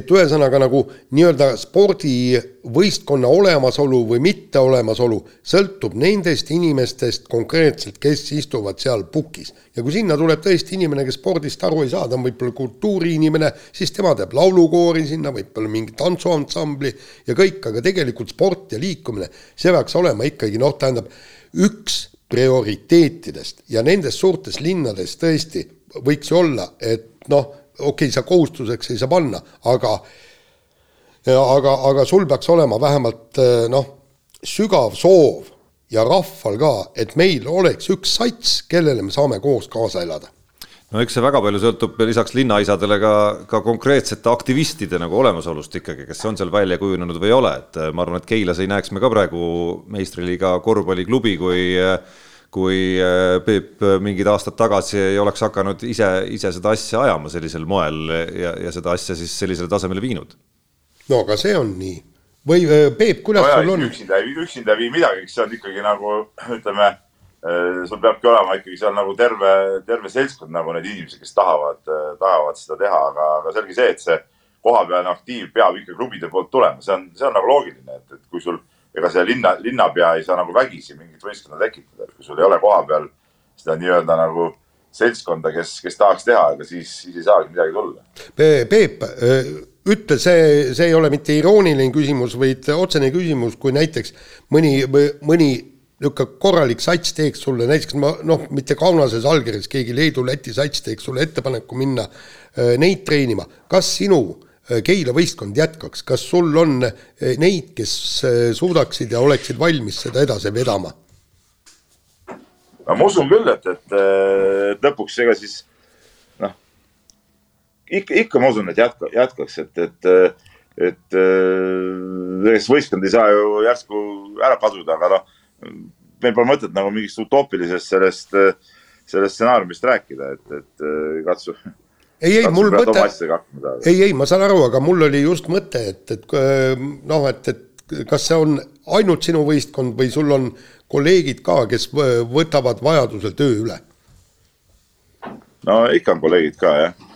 et ühesõnaga nagu nii-öelda spordivõistkonna olemasolu või mitteolemasolu sõltub nendest inimestest konkreetselt, kes istuvad seal pukis. ja kui sinna tuleb tõesti inimene, kes spordist aru ei saa, ta on võib-olla kultuuriinimene, siis tema teeb laulukoori sinna, võib-olla mingi tantsuansambli ja kõik, aga tegelikult sport ja liikumine, see peaks olema ikkagi noh, tähendab üks prioriteetidest ja nendes suurtes linnades tõesti võiks ju olla, et noh, okei okay,, sa kohustuseks ei saa panna, aga aga, aga sul peaks olema vähemalt noh, sügav soov ja rahval ka, et meil oleks üks sats, kellele me saame koos kaasa elada no eks see väga palju sõltub lisaks linnaisadele ka, ka konkreetsete aktivistide nagu olemasolust ikkagi, kes on seal välja kujunenud või ei ole, et äh, ma arvan, et Keilas ei näeks me ka praegu meistriliiga korvpalliklubi, kui kui äh, Peep mingid aastad tagasi ei oleks hakanud ise, ise seda asja ajama sellisel moel ja, ja seda asja siis sellisele tasemele viinud. no aga see on nii. või äh, Peep, kuidas no, sul on? üksinda, üksinda ei vii midagi, see on ikkagi nagu ütleme Äh, sul peabki olema ikkagi seal nagu terve, terve seltskond nagu need inimesed, kes tahavad, äh, tahavad seda teha, aga, aga selge see, et see kohapealne aktiiv peab ikka klubide poolt tulema, see on, see on nagu loogiline, et, et kui sul, ega see linna, linnapea ei saa nagu vägisi mingit võistkonda tekitada, et kui sul ei ole kohapeal seda nii-öelda nagu seltskonda, kes, kes tahaks teha, aga siis, siis ei saagi midagi tulla. Peep, ütle, see, see ei ole mitte irooniline küsimus, vaid otsene küsimus, kui näiteks mõni, mõni niisugune korralik sats teeks sulle, näiteks ma noh, mitte Kaunases allkirjas, keegi Leedu-Läti sats teeks sulle ettepaneku minna äh, neid treenima, kas sinu äh, Keila võistkond jätkaks, kas sul on äh, neid, kes suudaksid ja oleksid valmis seda edasi vedama? no ma usun küll, et, et, et lõpuks ega siis noh, ikka, ikka ma usun, et jätka, jätkaks, et, et, et ega see võistkond ei saa ju järsku ära kaduda, aga noh meil pole mõtet nagu mingist utoopilisest sellest, sellest stsenaariumist rääkida, et, et äh, katsu. ei, ei, mul mõte, ei, ei, ma saan aru, aga mul oli just mõte, et, et äh, noh, et, et kas see on ainult sinu võistkond või sul on kolleegid ka, kes võtavad vajadusel töö üle? no ikka on kolleegid ka, jah.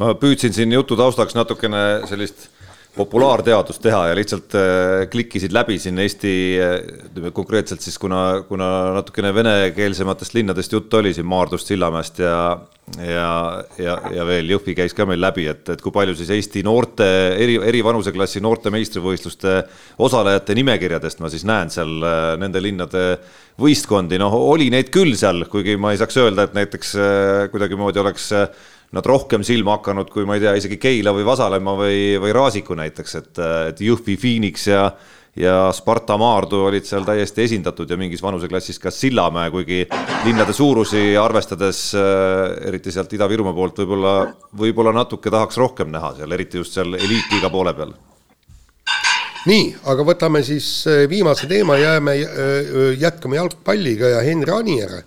ma püüdsin siin jutu taustaks natukene sellist populaarteadust teha ja lihtsalt äh, klikkisid läbi siin Eesti, äh, ütleme konkreetselt siis kuna, kuna natukene venekeelsematest linnadest juttu oli siin Maardust, Sillamäest ja, ja, ja, ja veel Jõhvi käis ka meil läbi, et, et kui palju siis Eesti noorte, eri, eri vanuseklassi noorte meistrivõistluste osalejate nimekirjadest ma siis näen seal äh, nende linnade võistkondi, noh, oli neid küll seal, kuigi ma ei saaks öelda, et näiteks kuidagimoodi oleks nad rohkem silma hakanud kui ma ei tea, isegi Keila või Vasalemma või, või Raasiku näiteks, et, et Jõhvi Phoenix ja ja Sparta Maardu olid seal täiesti esindatud ja mingis vanuseklassis ka Sillamäe, kuigi linnade suurusi arvestades, eriti sealt Ida-Virumaa poolt võib-olla, võib-olla natuke tahaks rohkem näha seal, eriti just seal eliitliiga poole peal. Nii, aga võtame siis viimase teema, jääme, jätkame jalgpalliga ja Henri Anier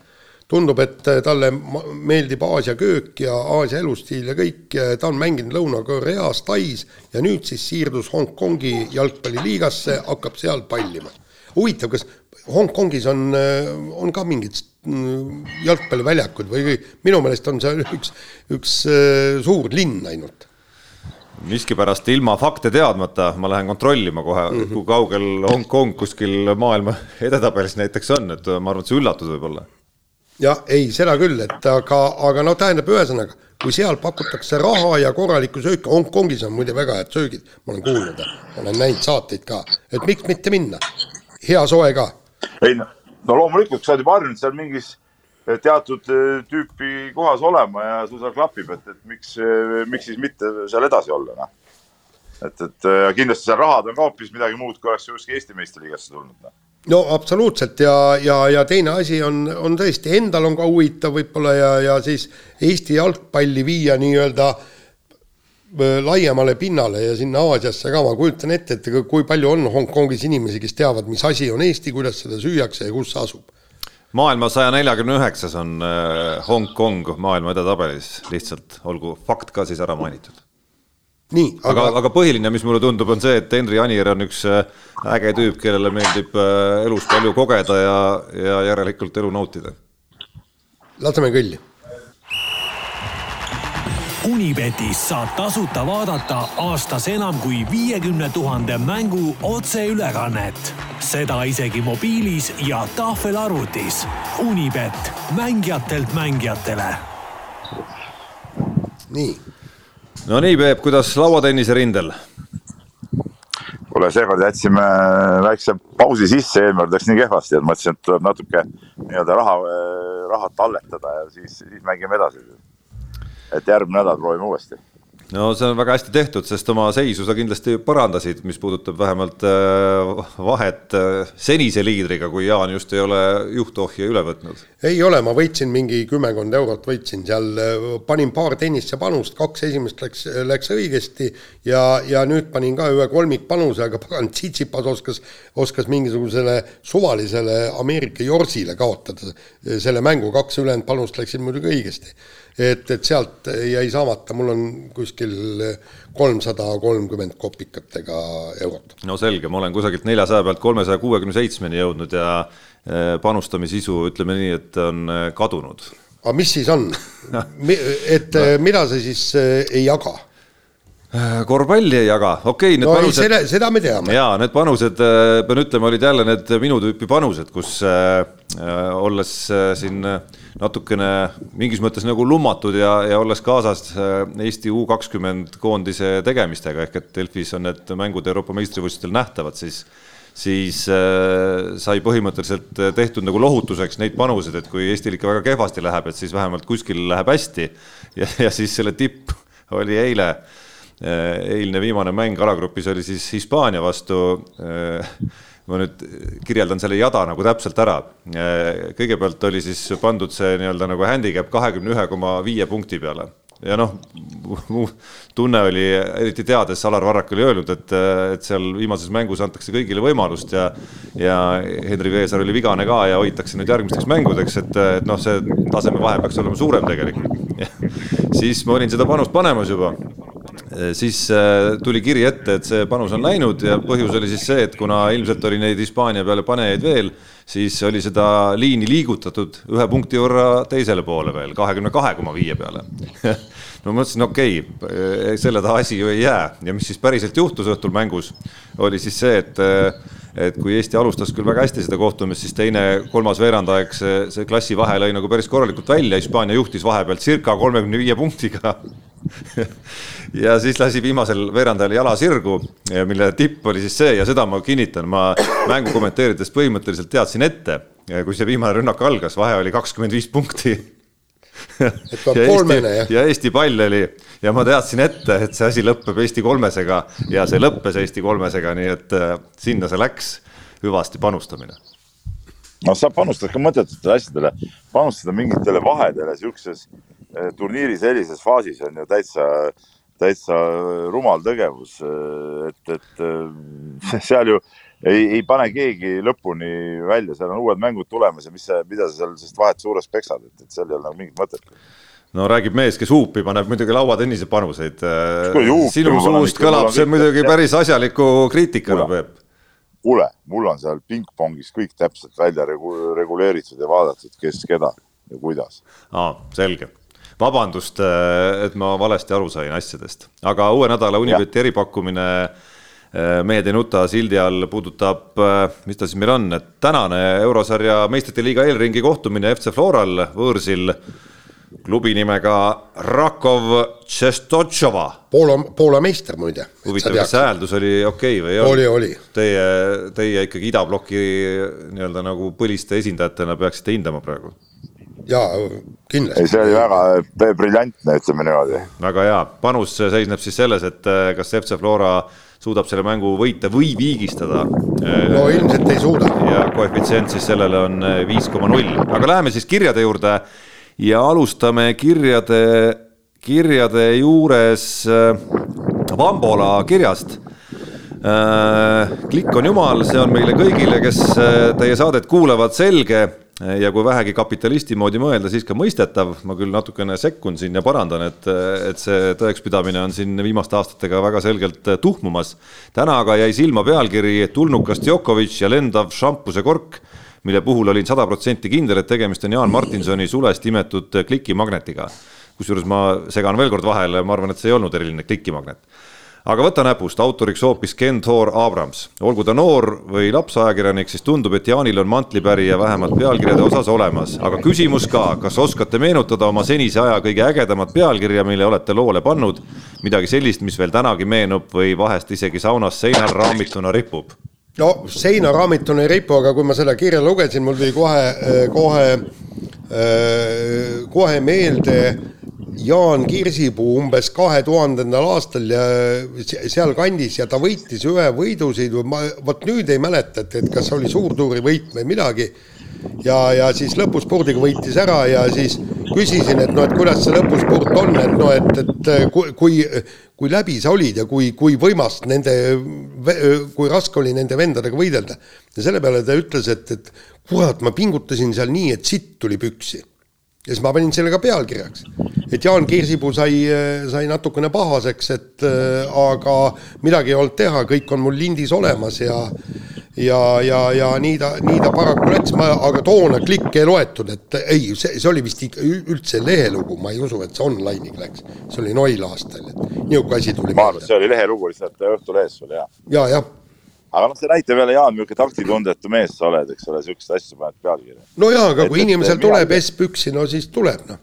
tundub, et äh, talle meeldib Aasia köök ja Aasia elustiil ja kõik, ta on mänginud Lõuna-Koreas, Tais ja nüüd siis siirdus Hongkongi jalgpalliliigasse, hakkab seal pallima. huvitav, kas Hongkongis on, äh, on ka mingid mm, jalgpalliväljakud või minu meelest on see üks, üks äh, suur linn ainult miskipärast ilma fakte teadmata, ma lähen kontrollima kohe mm, -hmm. kui kaugel Hongkong kuskil maailma edetabelis näiteks on, et ma arvan, et sa üllatud võib-olla jah, ei, seda küll, et aga, aga no tähendab, ühesõnaga, kui seal pakutakse raha ja korralikku sööki, Hongkongis on muide väga head söögid, ma olen kuulnud, olen näinud saateid ka, et miks mitte minna, hea soe ka. ei no, no loomulikult, sa oled juba harjunud seal mingis eh, teatud eh, tüüpi kohas olema ja sul seal klapib, et, et miks, eh, miks siis mitte seal edasi olla, noh. et, et kindlasti seal rahad on ka hoopis midagi muud, kui oleks kuskil Eesti meistriliigasse tulnud, noh no absoluutselt. Ja, ja, ja teine asi on, on tõesti, endal on ka huvitav võib-olla ja, ja siis Eesti jalgpalli viia nii-öelda äh, laiemale pinnale ja sinna Aasiasse ka, ma kujutan ette, et kui palju on Hongkongis inimesi, kes teavad, mis asi on Eesti, kuidas seda süüakse ja kus see asub. maailma saja neljakümne üheksas on äh, Hongkong maailma edetabelis, lihtsalt olgu fakt ka siis ära mainitud nii, aga, aga, aga põhiline, mis mulle tundub, on see, et Henri Anier on üks äh, äge tüüp, kellele meeldib äh, elus palju kogeda ja, ja järelikult elu nautida. laseme kõlli. Unibetis saab tasuta vaadata aastas enam kui viiekümne tuhande mängu otseülekannet. seda isegi mobiilis ja tahvelarvutis. Unibet, mängijatelt mängijatele. nii no nii, Peep, kuidas lauatennise rindel? kuule, seekord jätsime väikse pausi sisse, eelmine kord läks nii kehvasti, et mõtlesin, et tuleb natuke nii-öelda raha, raha talletada ja siis, siis mängime edasi. et järgmine nädal proovime uuesti no see on väga hästi tehtud, sest oma seisu sa kindlasti parandasid, mis puudutab vähemalt äh, vahet äh, senise liidriga, kui Jaan just ei ole juhtohja üle võtnud. ei ole, ma võitsin mingi kümmekond eurot, võitsin seal, äh, panin paar tennisse panust, kaks esimest läks, läks õigesti ja, ja nüüd panin ka ühe kolmikpanuse, aga pagan, Tsitsipas oskas, oskas mingisugusele suvalisele Ameerika jorsile kaotada selle mängu, kaks ülejäänud panust läksid muidugi õigesti et, et sealt jäi saamata, mul on kuskil kolmsada kolmkümmend kopikatega eurot. no selge, ma olen kusagilt neljasaja pealt kolmesaja kuuekümne seitsmeni jõudnud ja eh, panustamisisu, ütleme nii, et on eh, kadunud. aga mis siis on et no. mida sa siis eh, ei jaga? korvpalli ei jaga, okei okay,, no, panused. Seda, seda me teame. ja need panused, äh, pean ütlema, olid jälle need minu tüüpi panused, kus äh, olles äh, siin natukene mingis mõttes nagu lummatud ja, ja olles kaasas äh, Eesti U kakskümmend koondise tegemistega ehk et Delfis on need mängud Euroopa meistrivõistlustel nähtavad, siis siis äh, sai põhimõtteliselt tehtud nagu lohutuseks neid panuseid, et kui Eestil ikka väga kehvasti läheb, et siis vähemalt kuskil läheb hästi ja, ja siis selle tipp oli eile äh, eilne viimane mäng alagrupis oli siis Hispaania vastu. Äh, ma nüüd kirjeldan selle jada nagu täpselt ära. Kõigepealt oli siis pandud see nii-öelda nagu handicap kahekümne ühe koma viie punkti peale ja noh, mu tunne oli, eriti teades, Alar Varrak oli öelnud, et, et seal viimases mängus antakse kõigile võimalust ja ja Henri Veesaar oli vigane ka ja hoitakse nüüd järgmisteks mängudeks, et, et noh, see tasemevahe peaks olema suurem tegelikult. siis ma olin seda panust panemas juba siis äh, tuli kiri ette, et see panus on läinud ja põhjus oli siis see, et kuna ilmselt oli neid Hispaania peale panejaid veel, siis oli seda liini liigutatud ühe punkti võrra teisele poole veel, kahekümne kahe koma viie peale. No ma mõtlesin, okei okay,, selle taha asi ju ei jää. Ja mis siis päriselt juhtus õhtul mängus, oli siis see, et et kui Eesti alustas küll väga hästi seda kohtumist, siis teine, kolmas veerandaeg see, see klassivahe lõi nagu päris korralikult välja, Hispaania juhtis vahepeal circa kolmekümne viie punktiga. Ja siis lasi viimasel veerandajal jala sirgu, mille tipp oli siis see ja seda ma kinnitan, ma mängu kommenteerides põhimõtteliselt teadsin ette, kui see viimane rünnak algas, vahe oli kakskümmend viis punkti kolmene jah? ja Eesti pall oli ja ma teadsin ette, et see asi lõpeb Eesti kolmesega ja see lõppes Eesti kolmesega, nii et äh, sinna see läks, hüvasti panustamine no sa panustad ka mõttetutele asjadele, panustada mingitele vahedele siukses äh, turniiri sellises faasis on ju täitsa, täitsa rumal tegevus. Äh, et, et seal ju ei, ei pane keegi lõpuni välja, seal on uued mängud tulemas ja mis sa, mida sa seal sellest vahet suures peksad, et, et seal ei ole nagu mingit mõtet no räägib mees, kes huupi paneb muidugi lauatennise panuseid. sinu suust kõlab see muidugi päris asjaliku kriitikana, Peep. kuule, mul on seal pingpongis kõik täpselt välja regu-, reguleeritud ja vaadatud, kes keda ja kuidas. aa, selge vabandust, et ma valesti aru sain asjadest, aga uue nädala Unibeti eripakkumine äh, Äh, mehed ei nuta sildi all puudutab, äh, mis ta siis meil on, et tänane eurosarja meistrite liiga eelringi kohtumine FC Floral võõrsil klubi nimega Rakov Tšestotšova. Poola, Poola meister muide. huvitav, kas see hääldus oli okei okay või ei olnud? oli, oli. Teie, teie ikkagi idabloki nii-öelda nagu põliste esindajatena peaksite hindama praegu jaa, kindlasti. see oli väga briljantne, ütleme niimoodi. väga hea, panus seisneb siis selles, et äh, kas FC Flora suudab selle mängu võita või viigistada. no ilmselt ei suuda. ja koefitsient siis sellele on eh, viis koma null, aga läheme siis kirjade juurde ja alustame kirjade, kirjade juures eh, Vambola kirjast eh, klikk on jumal, see on meile kõigile, kes teie saadet kuulavad, selge ja kui vähegi kapitalisti moodi mõelda, siis ka mõistetav, ma küll natukene sekkun siin ja parandan, et, et see tõekspidamine on siin viimaste aastatega väga selgelt tuhmumas. täna aga jäi silma pealkiri Tulnukas Djokovic ja lendav šampuse kork, mille puhul olin sada protsenti kindel, et tegemist on Jaan Martinsoni sulest imetud klikimagnetiga. kusjuures ma segan veel kord vahele, ma arvan, et see ei olnud eriline klikimagnet aga võta näpust, autoriks hoopis Ken Thor Abrams. olgu ta noor või lapsajakirjanik, siis tundub, et Jaanil on mantlipärija vähemalt pealkirjade osas olemas, aga küsimus ka, kas oskate meenutada oma senise aja kõige ägedamat pealkirja, mille olete loole pannud? midagi sellist, mis veel tänagi meenub või vahest isegi saunas seinal raamituna ripub? no seina raamituna ei ripu, aga kui ma seda kirja lugesin, mul tuli kohe, kohe, kohe meelde Jaan Kirsipuu umbes kahe tuhandendal aastal ja sealkandis ja ta võitis ühe võidusõidu, ma vot nüüd ei mäleta, et, et kas oli suurtuuri võit või midagi. ja, ja siis lõpuspurdiga võitis ära ja siis küsisin, et noh, et kuidas see lõpuspurt on, et noh, et, et kui, kui läbi sa olid ja kui, kui võimas nende, kui raske oli nende vendadega võidelda. ja selle peale ta ütles, et, et kurat, ma pingutasin seal nii, et sitt tuli püksi ja siis ma panin selle ka pealkirjaks. et Jaan Kirsipuu sai, sai natukene pahaseks, et äh, aga midagi ei olnud teha, kõik on mul lindis olemas ja ja, ja, ja nii ta, nii ta paraku läks, ma, aga toona klikke ei loetud, et ei, see, see oli vist üldse lehelugu, ma ei usu, et see online'iga läks. see oli Noil aastal, et niisugune asi tuli ma arvan, et see oli lehelugu lihtsalt Õhtulehes sul, jah. ja, jah aga noh, see näitab jälle, Jaan, milline taktitundetu mees sa oled, eks ole, siukseid asju paned pealkirja. no jaa, aga et, kui et, inimesel et, tuleb S-püksi, no siis tuleb, noh.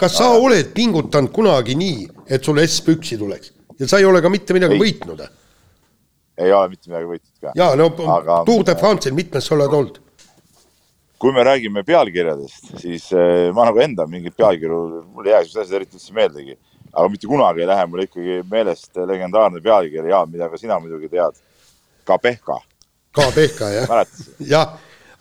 kas sa oled pingutanud kunagi nii, et sul S-püksi tuleks ja sa ei ole ka mitte midagi ei. võitnud? ei ole mitte midagi võitnud ka. jaa, no aga, Tour de France'il mitmes sa oled olnud? kui me räägime pealkirjadest, siis äh, ma nagu enda mingeid pealkirju, mul ei jää siuksed asjad eriti üldse meeldegi, aga mitte kunagi ei lähe mul ikkagi meelest legendaarne pealkiri, Jaan, mida ka sina muidugi tead. Kapehka. Kapehka, jah. jah,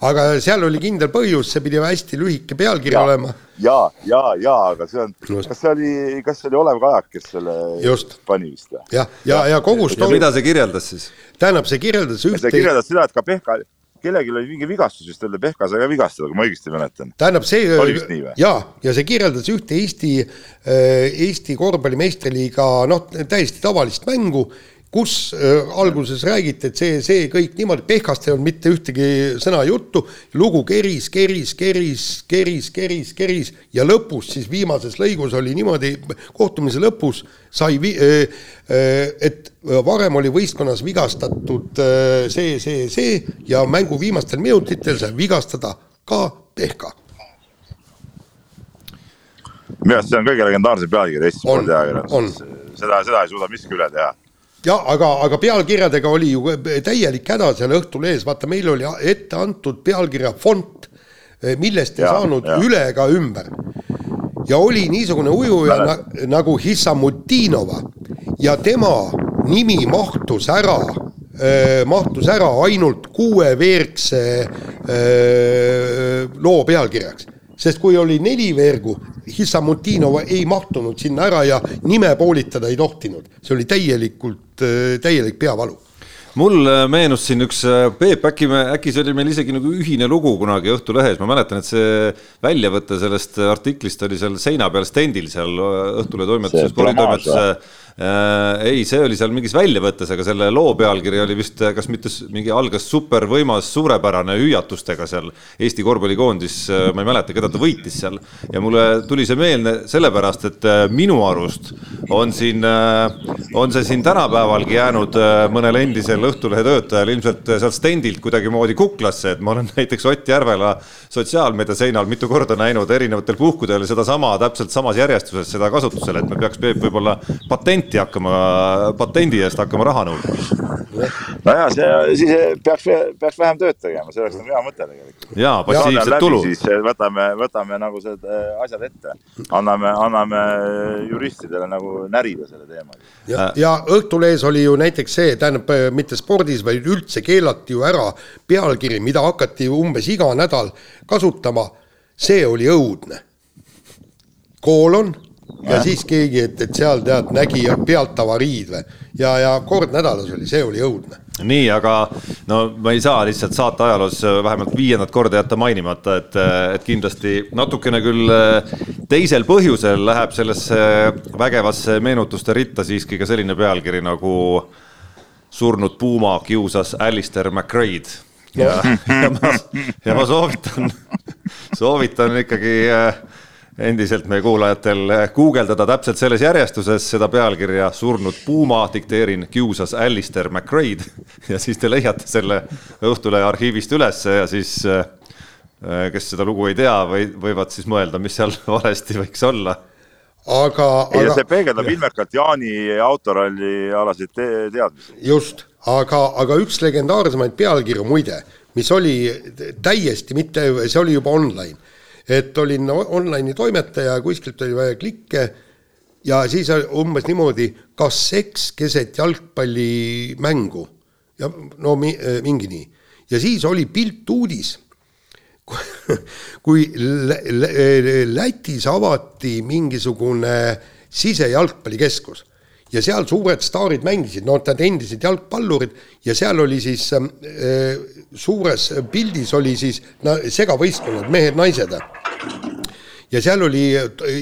aga seal oli kindel põhjus, see pidi hästi lühike pealkiri ja, olema. ja, ja, ja, aga see on, kas see oli, kas see oli Olev Kajak, kes selle Just. pani vist või? jah, ja, ja, ja kogu ja mida see kirjeldas siis? tähendab, see kirjeldas ühte. see kirjeldas seda, et Kapehka kellelgi oli mingi vigastus vist oli, Pehka sai ka vigastada, kui ma õigesti mäletan. tähendab, see oli vist nii või? jaa, ja see kirjeldas ühte Eesti, äh, Eesti korvpalli meistriliiga noh, täiesti tavalist mängu kus äh, alguses räägiti, et see, see kõik niimoodi, Pehkast ei olnud mitte ühtegi sõna juttu, lugu keris, keris, keris, keris, keris, keris ja lõpus siis viimases lõigus oli niimoodi, kohtumise lõpus sai vi-, äh, äh, et varem oli võistkonnas vigastatud see, see, see ja mängu viimastel minutitel sai vigastada ka Pehka. Minu arust see on kõige legendaarsem pealkiri Eesti spordiajakirjanduses, seda, seda ei suuda miski üle teha jah, aga, aga pealkirjadega oli ju täielik häda seal Õhtulehes, vaata, meil oli ette antud pealkirja fond, eh, millest ei ja, saanud ja. üle ega ümber. ja oli niisugune ujuja na, nagu Hissamutinova ja tema nimi mahtus ära eh,, mahtus ära ainult kuueveergse eh, loo pealkirjaks sest kui oli neli veergu, Hissamutinova ei mahtunud sinna ära ja nime poolitada ei tohtinud. see oli täielikult, äh, täielik peavalu. Mul äh, meenus siin üks, äh, Peep, äkki me, äkki see oli meil isegi nagu ühine lugu kunagi Õhtulehes, ma mäletan, et see väljavõte sellest artiklist oli seal seina peal stendil seal Õhtulehe toimetuses, sporditoimetuses Äh, ei, see oli seal mingis väljavõttes, aga selle loo pealkiri oli vist, kas mitte mingi algas supervõimas, suurepärane hüüatustega seal Eesti korvpallikoondis, äh, ma ei mäleta, keda ta võitis seal. ja mulle tuli see meelde sellepärast, et äh, minu arust on siin, on see siin tänapäevalgi jäänud mõnel endisel Õhtulehe töötajal ilmselt sealt stendilt kuidagimoodi kuklasse, et ma olen näiteks Ott Järvela sotsiaalmeedia seinal mitu korda näinud erinevatel puhkudel sedasama täpselt samas järjestuses seda kasutusel, et me peaks Peep võib-olla patenti patenti hakkama, patendi eest hakkama raha nõudma. nojah, see siis peaks, peaks vähem tööd tegema, see oleks nagu hea mõte tegelikult. jaa, passiivset tulu. siis võtame, võtame nagu need äh, asjad ette, anname, anname juristidele nagu närida selle teema. ja, ja Õhtulehes oli ju näiteks see, tähendab mitte spordis, vaid üldse keelati ju ära pealkiri, mida hakati umbes iga nädal kasutama. see oli õudne. koolon ja siis keegi, et, et seal tead, nägi pealt avariid või ja, ja kord nädalas oli, see oli õudne. nii, aga no ma ei saa lihtsalt saate ajaloos vähemalt viiendat korda jätta mainimata, et, et kindlasti natukene küll teisel põhjusel läheb sellesse vägevasse meenutuste ritta siiski ka selline pealkiri nagu surnud puuma kiusas Alistair McRae'd ja, ja ma, ja ma soovitan, soovitan ikkagi äh, endiselt meie kuulajatel guugeldada täpselt selles järjestuses seda pealkirja Surnud puuma, dikteerin, kiusas Alistair McRae'd ja siis te leiate selle Õhtulehe arhiivist ülesse ja siis äh, kes seda lugu ei tea või võivad siis mõelda, mis seal valesti võiks olla aga, aga. see peegeldab ilmekalt Jaani autoralli alaseid te teadmisi. just, aga, aga üks legendaarsemaid pealkirju muide, mis oli täiesti mitte, see oli juba online et olin online'i toimetaja, kuskilt oli vaja klikke ja siis umbes niimoodi, kas seks keset jalgpallimängu ja no mi, mingi nii. ja siis oli pilt uudis, kui Lätis avati mingisugune sisejalgpallikeskus ja seal suured staarid mängisid, no nad endised jalgpallurid ja seal oli siis äh, suures pildis oli siis no, segavõistkonnad, mehed-naised. ja seal oli,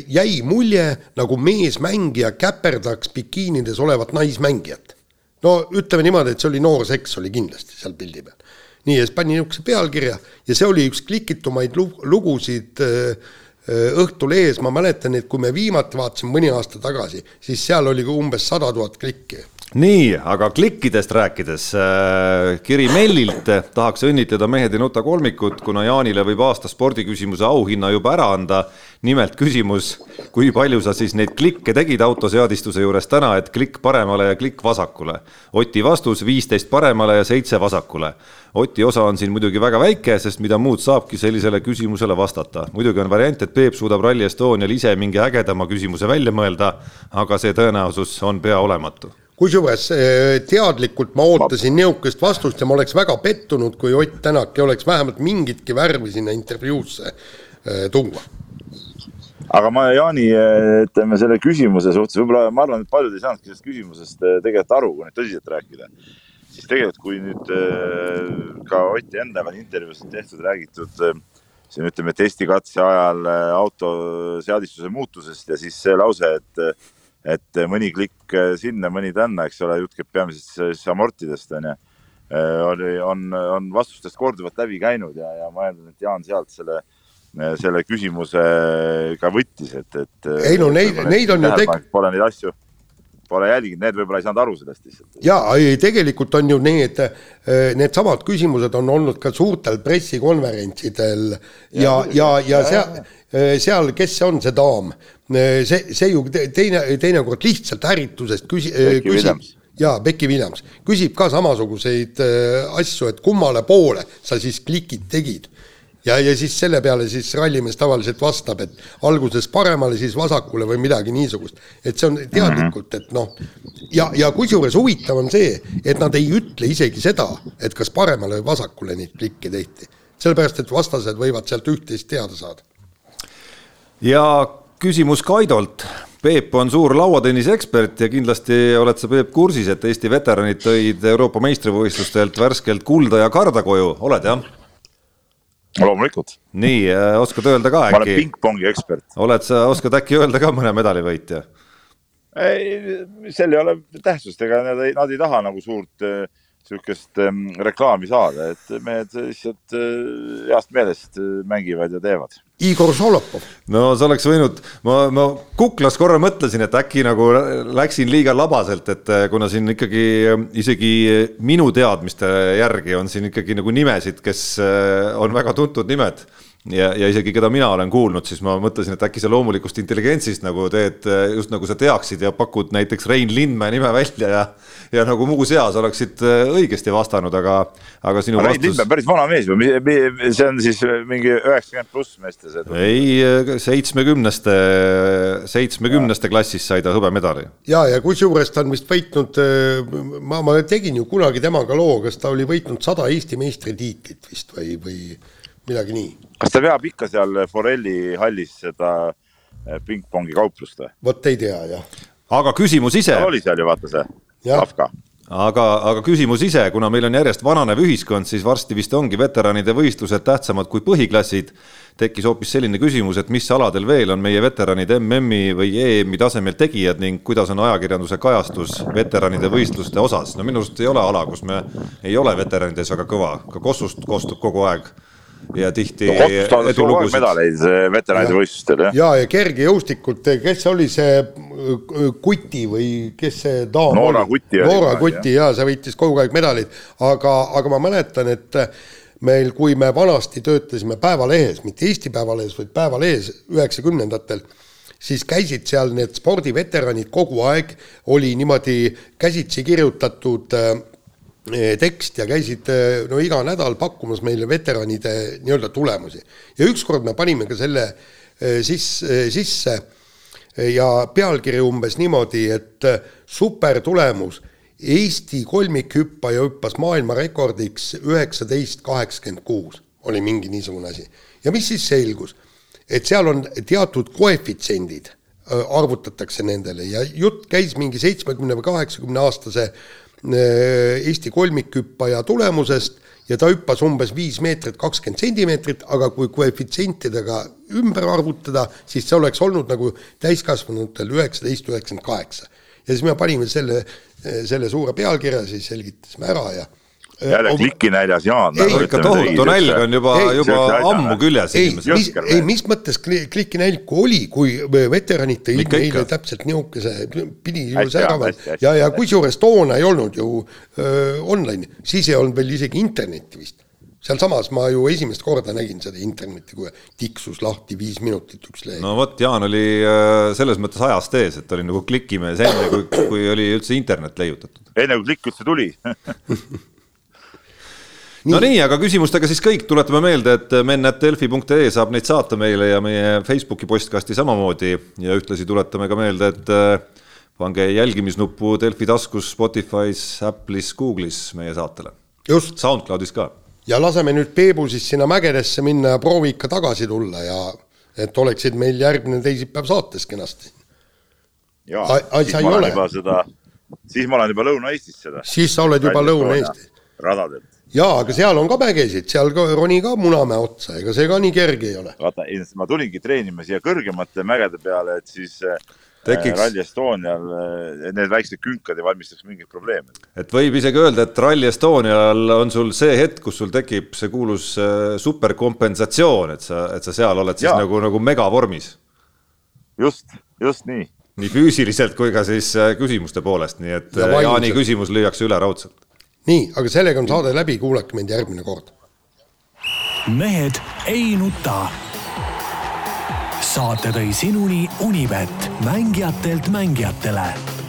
jäi mulje nagu meesmängija käperdaks bikiinides olevat naismängijat. no ütleme niimoodi, et see oli noor seks oli kindlasti seal pildi peal. nii, ja siis pani niisuguse pealkirja ja see oli üks klikitumaid lugusid äh, Õhtul ees, ma mäletan, et kui me viimati vaatasime mõni aasta tagasi, siis seal oli ka umbes sada tuhat klikki nii, aga klikkidest rääkides äh,, Kiri Mellilt tahaks õnnitleda Mehed ei nuta kolmikut, kuna Jaanile võib aasta spordiküsimuse auhinna juba ära anda. Nimelt küsimus, kui palju sa siis neid klikke tegid autoseadistuse juures täna, et klikk paremale ja klikk vasakule? Oti vastus viisteist paremale ja seitse vasakule. Oti osa on siin muidugi väga väike, sest mida muud saabki sellisele küsimusele vastata. muidugi on variant, et Peep suudab Rally Estonial ise mingi ägedama küsimuse välja mõelda, aga see tõenäosus on pea olematu kusjuures eh, teadlikult ma ootasin niisugust vastust ja ma oleks väga pettunud, kui Ott Tänak ei oleks vähemalt mingitki värvi sinna intervjuusse eh, tuua. Aga ma Jaani, ütleme selle küsimuse suhtes, võib-olla ma arvan, et paljud ei saanudki sellest küsimusest eh, tegelikult aru, kui nüüd tõsiselt rääkida. siis tegelikult, kui nüüd ka Oti enda intervjuus tehtud, räägitud siin ütleme testi katse ajal autoseadistuse muutusest ja siis see lause, et et mõni klikk sinna, mõni tänna, eks ole, jutt käib peamiselt siis amortidest onju. Äh, oli, on, on vastustest korduvalt läbi käinud ja, ja ma eeldan, et Jaan sealt selle, selle küsimuse ka võttis, et, et. ei no neid, neid on ju tek-. Pole neid asju pole jälginud, need võib-olla ei saanud aru sellest lihtsalt. ja ei, tegelikult on ju need, äh, needsamad küsimused on olnud ka suurtel pressikonverentsidel ja, ja, ja, ja, ja seal, äh, seal, kes see on, see daam, Äh, see, see ju teine, teinekord lihtsalt ärritusest küsi-, äh, küsib, jaa, Becky Williams, küsib ka samasuguseid äh, asju, et kummale poole sa siis klikid tegid. Ja, ja siis selle peale siis rallimees tavaliselt vastab, et alguses paremale, siis vasakule või midagi niisugust. et see on teadlikult, et noh, ja, ja kusjuures huvitav on see, et nad ei ütle isegi seda, et kas paremale või vasakule neid klikke tehti. sellepärast, et vastased võivad sealt üht-teist teada saada. ja küsimus Kaidolt. Peep on suur lauatennise ekspert ja kindlasti oled sa, Peep, kursis, et Eesti veteranid tõid Euroopa meistrivõistlustelt värskelt kulda ja karda koju, oled jah? Loomulikult. nii, äh, oskad öelda ka äkki? ma olen pingpongi ekspert. oled sa, oskad äkki öelda ka mõne medalivõitja? ei, sel ei ole tähtsust, ega nad ei, nad ei taha nagu suurt äh, sihukest ähm, reklaami saada, et mehed lihtsalt äh, heast meelest äh, mängivad ja teevad. Igor Šolopov. no sa oleks võinud, ma, ma kuklas korra mõtlesin, et äkki nagu läksin liiga labaselt, et äh, kuna siin ikkagi isegi minu teadmiste järgi on siin ikkagi nagu nimesid, kes on väga tuntud nimed ja, ja isegi keda mina olen kuulnud, siis ma mõtlesin, et äkki sa loomulikust intelligentsist nagu teed just nagu sa teaksid ja pakud näiteks Rein Lindmäe nime välja ja ja nagu muu seas oleksid äh, õigesti vastanud, aga, aga sinu Rein vastus. Lindmäe päris vana mees või, see on siis mingi üheksakümmend pluss meestes? ei, seitsmekümneste, seitsmekümneste klassis sai ta hõbemedali. ja, ja kusjuures ta on vist võitnud, ma, ma tegin ju kunagi temaga loo, kas ta oli võitnud sada Eesti meistritiitlit vist või, või midagi nii. kas ta veab ikka seal Forelli hallis seda eh, pingpongi kauplust või? vot ei tea jah. aga küsimus ise. oli seal ju vaata see Kafka aga, aga küsimus ise, kuna meil on järjest vananev ühiskond, siis varsti vist ongi veteranide võistlused tähtsamad kui põhiklassid. tekkis hoopis selline küsimus, et mis aladel veel on meie veteranid MM-i või EM-i tasemel tegijad ning kuidas on ajakirjanduse kajastus veteranide võistluste osas. no minu arust ei ole ala, kus me ei ole veteranides väga kõva, ka Kossust kostub kogu aeg ja tihti no, edulugusid. medaleid veteranide võistlustel, jah. ja, ja kergejõustikult, kes oli see äh, Kuti või kes see daam Noora oli? Noora Kuti ja see võitis kogu aeg medaleid, aga, aga ma mäletan, et meil, kui me vanasti töötasime Päevalehes, mitte Eesti Päevalehes, vaid Päevalehes üheksakümnendatel, siis käisid seal need spordiveteranid kogu aeg, oli niimoodi käsitsi kirjutatud äh, tekst ja käisid eh, no iga nädal pakkumas meile veteranide nii-öelda tulemusi. ja ükskord me panime ka selle eh, sisse, sisse ja pealkiri umbes niimoodi, et supertulemus, Eesti kolmikhüppaja hüppas maailmarekordiks üheksateist kaheksakümmend kuus, oli mingi niisugune asi. ja mis siis selgus? et seal on teatud koefitsiendid, arvutatakse nendele ja jutt käis mingi seitsmekümne või kaheksakümne aastase Äh, Eesti kolmikhüppaja tulemusest ja ta hüppas umbes viis meetrit kakskümmend sentimeetrit, aga kui koefitsientidega ümber arvutada, siis see oleks olnud nagu täiskasvanutel üheksateist, üheksakümmend kaheksa. ja siis me panime selle, selle suure pealkirja, siis selgitasime ära ja jälle Oma... klikinäljas Jaan. ei, ikka tohutu nälg on juba, juba ammu küljes. ei, mis, ei mis mõttes klikinälg oli, kui veteranid tõid meile täpselt nihukese, pidi ju särama ja, ja kusjuures toona ei olnud ju öö, online, siis ei olnud veel isegi internetti vist sealsamas ma ju esimest korda nägin seda internetti, kui tiksus lahti viis minutit üks lehekülg. no vot, Jaan oli selles mõttes ajast ees, et oli nagu klikimees enne, kui, kui oli üldse internet leiutatud. enne kui klikk üldse tuli no nii, aga küsimustega siis kõik, tuletame meelde, et men.delfi.ee saab neid saata meile ja meie Facebooki postkasti samamoodi ja ühtlasi tuletame ka meelde, et äh, pange jälgimisnuppu Delfi taskus, Spotify's, Apple'is, Google'is meie saatele. just. SoundCloudis ka. ja laseme nüüd Peebu siis sinna mägedesse minna ja proovi ikka tagasi tulla ja et oleksid meil järgmine teisipäev saates kenasti. jaa, siis ma olen juba seda, siis ma olen juba Lõuna-Eestis seda. siis sa oled juba Lõuna-Eestis. radadelt jaa, aga seal on ka mägesid, seal ka roni ka Munamäe otsa, ega see ka nii kerge ei ole. vaata, ma tulingi treenima siia kõrgemate mägede peale, et siis äh, Tekiks... Rally Estonial äh, need väiksed künkad ei valmistaks mingeid probleeme. et võib isegi öelda, et Rally Estonial on sul see hetk, kus sul tekib see kuulus äh, superkompensatsioon, et sa, et sa seal oled siis ja. nagu, nagu megavormis. just, just nii. nii füüsiliselt kui ka siis küsimuste poolest, nii et ja Jaani küsimus lüüakse üle raudselt nii, aga sellega on saade läbi, kuulake mind järgmine kord. mehed ei nuta. saate tõi sinuni Unibet, mängijatelt mängijatele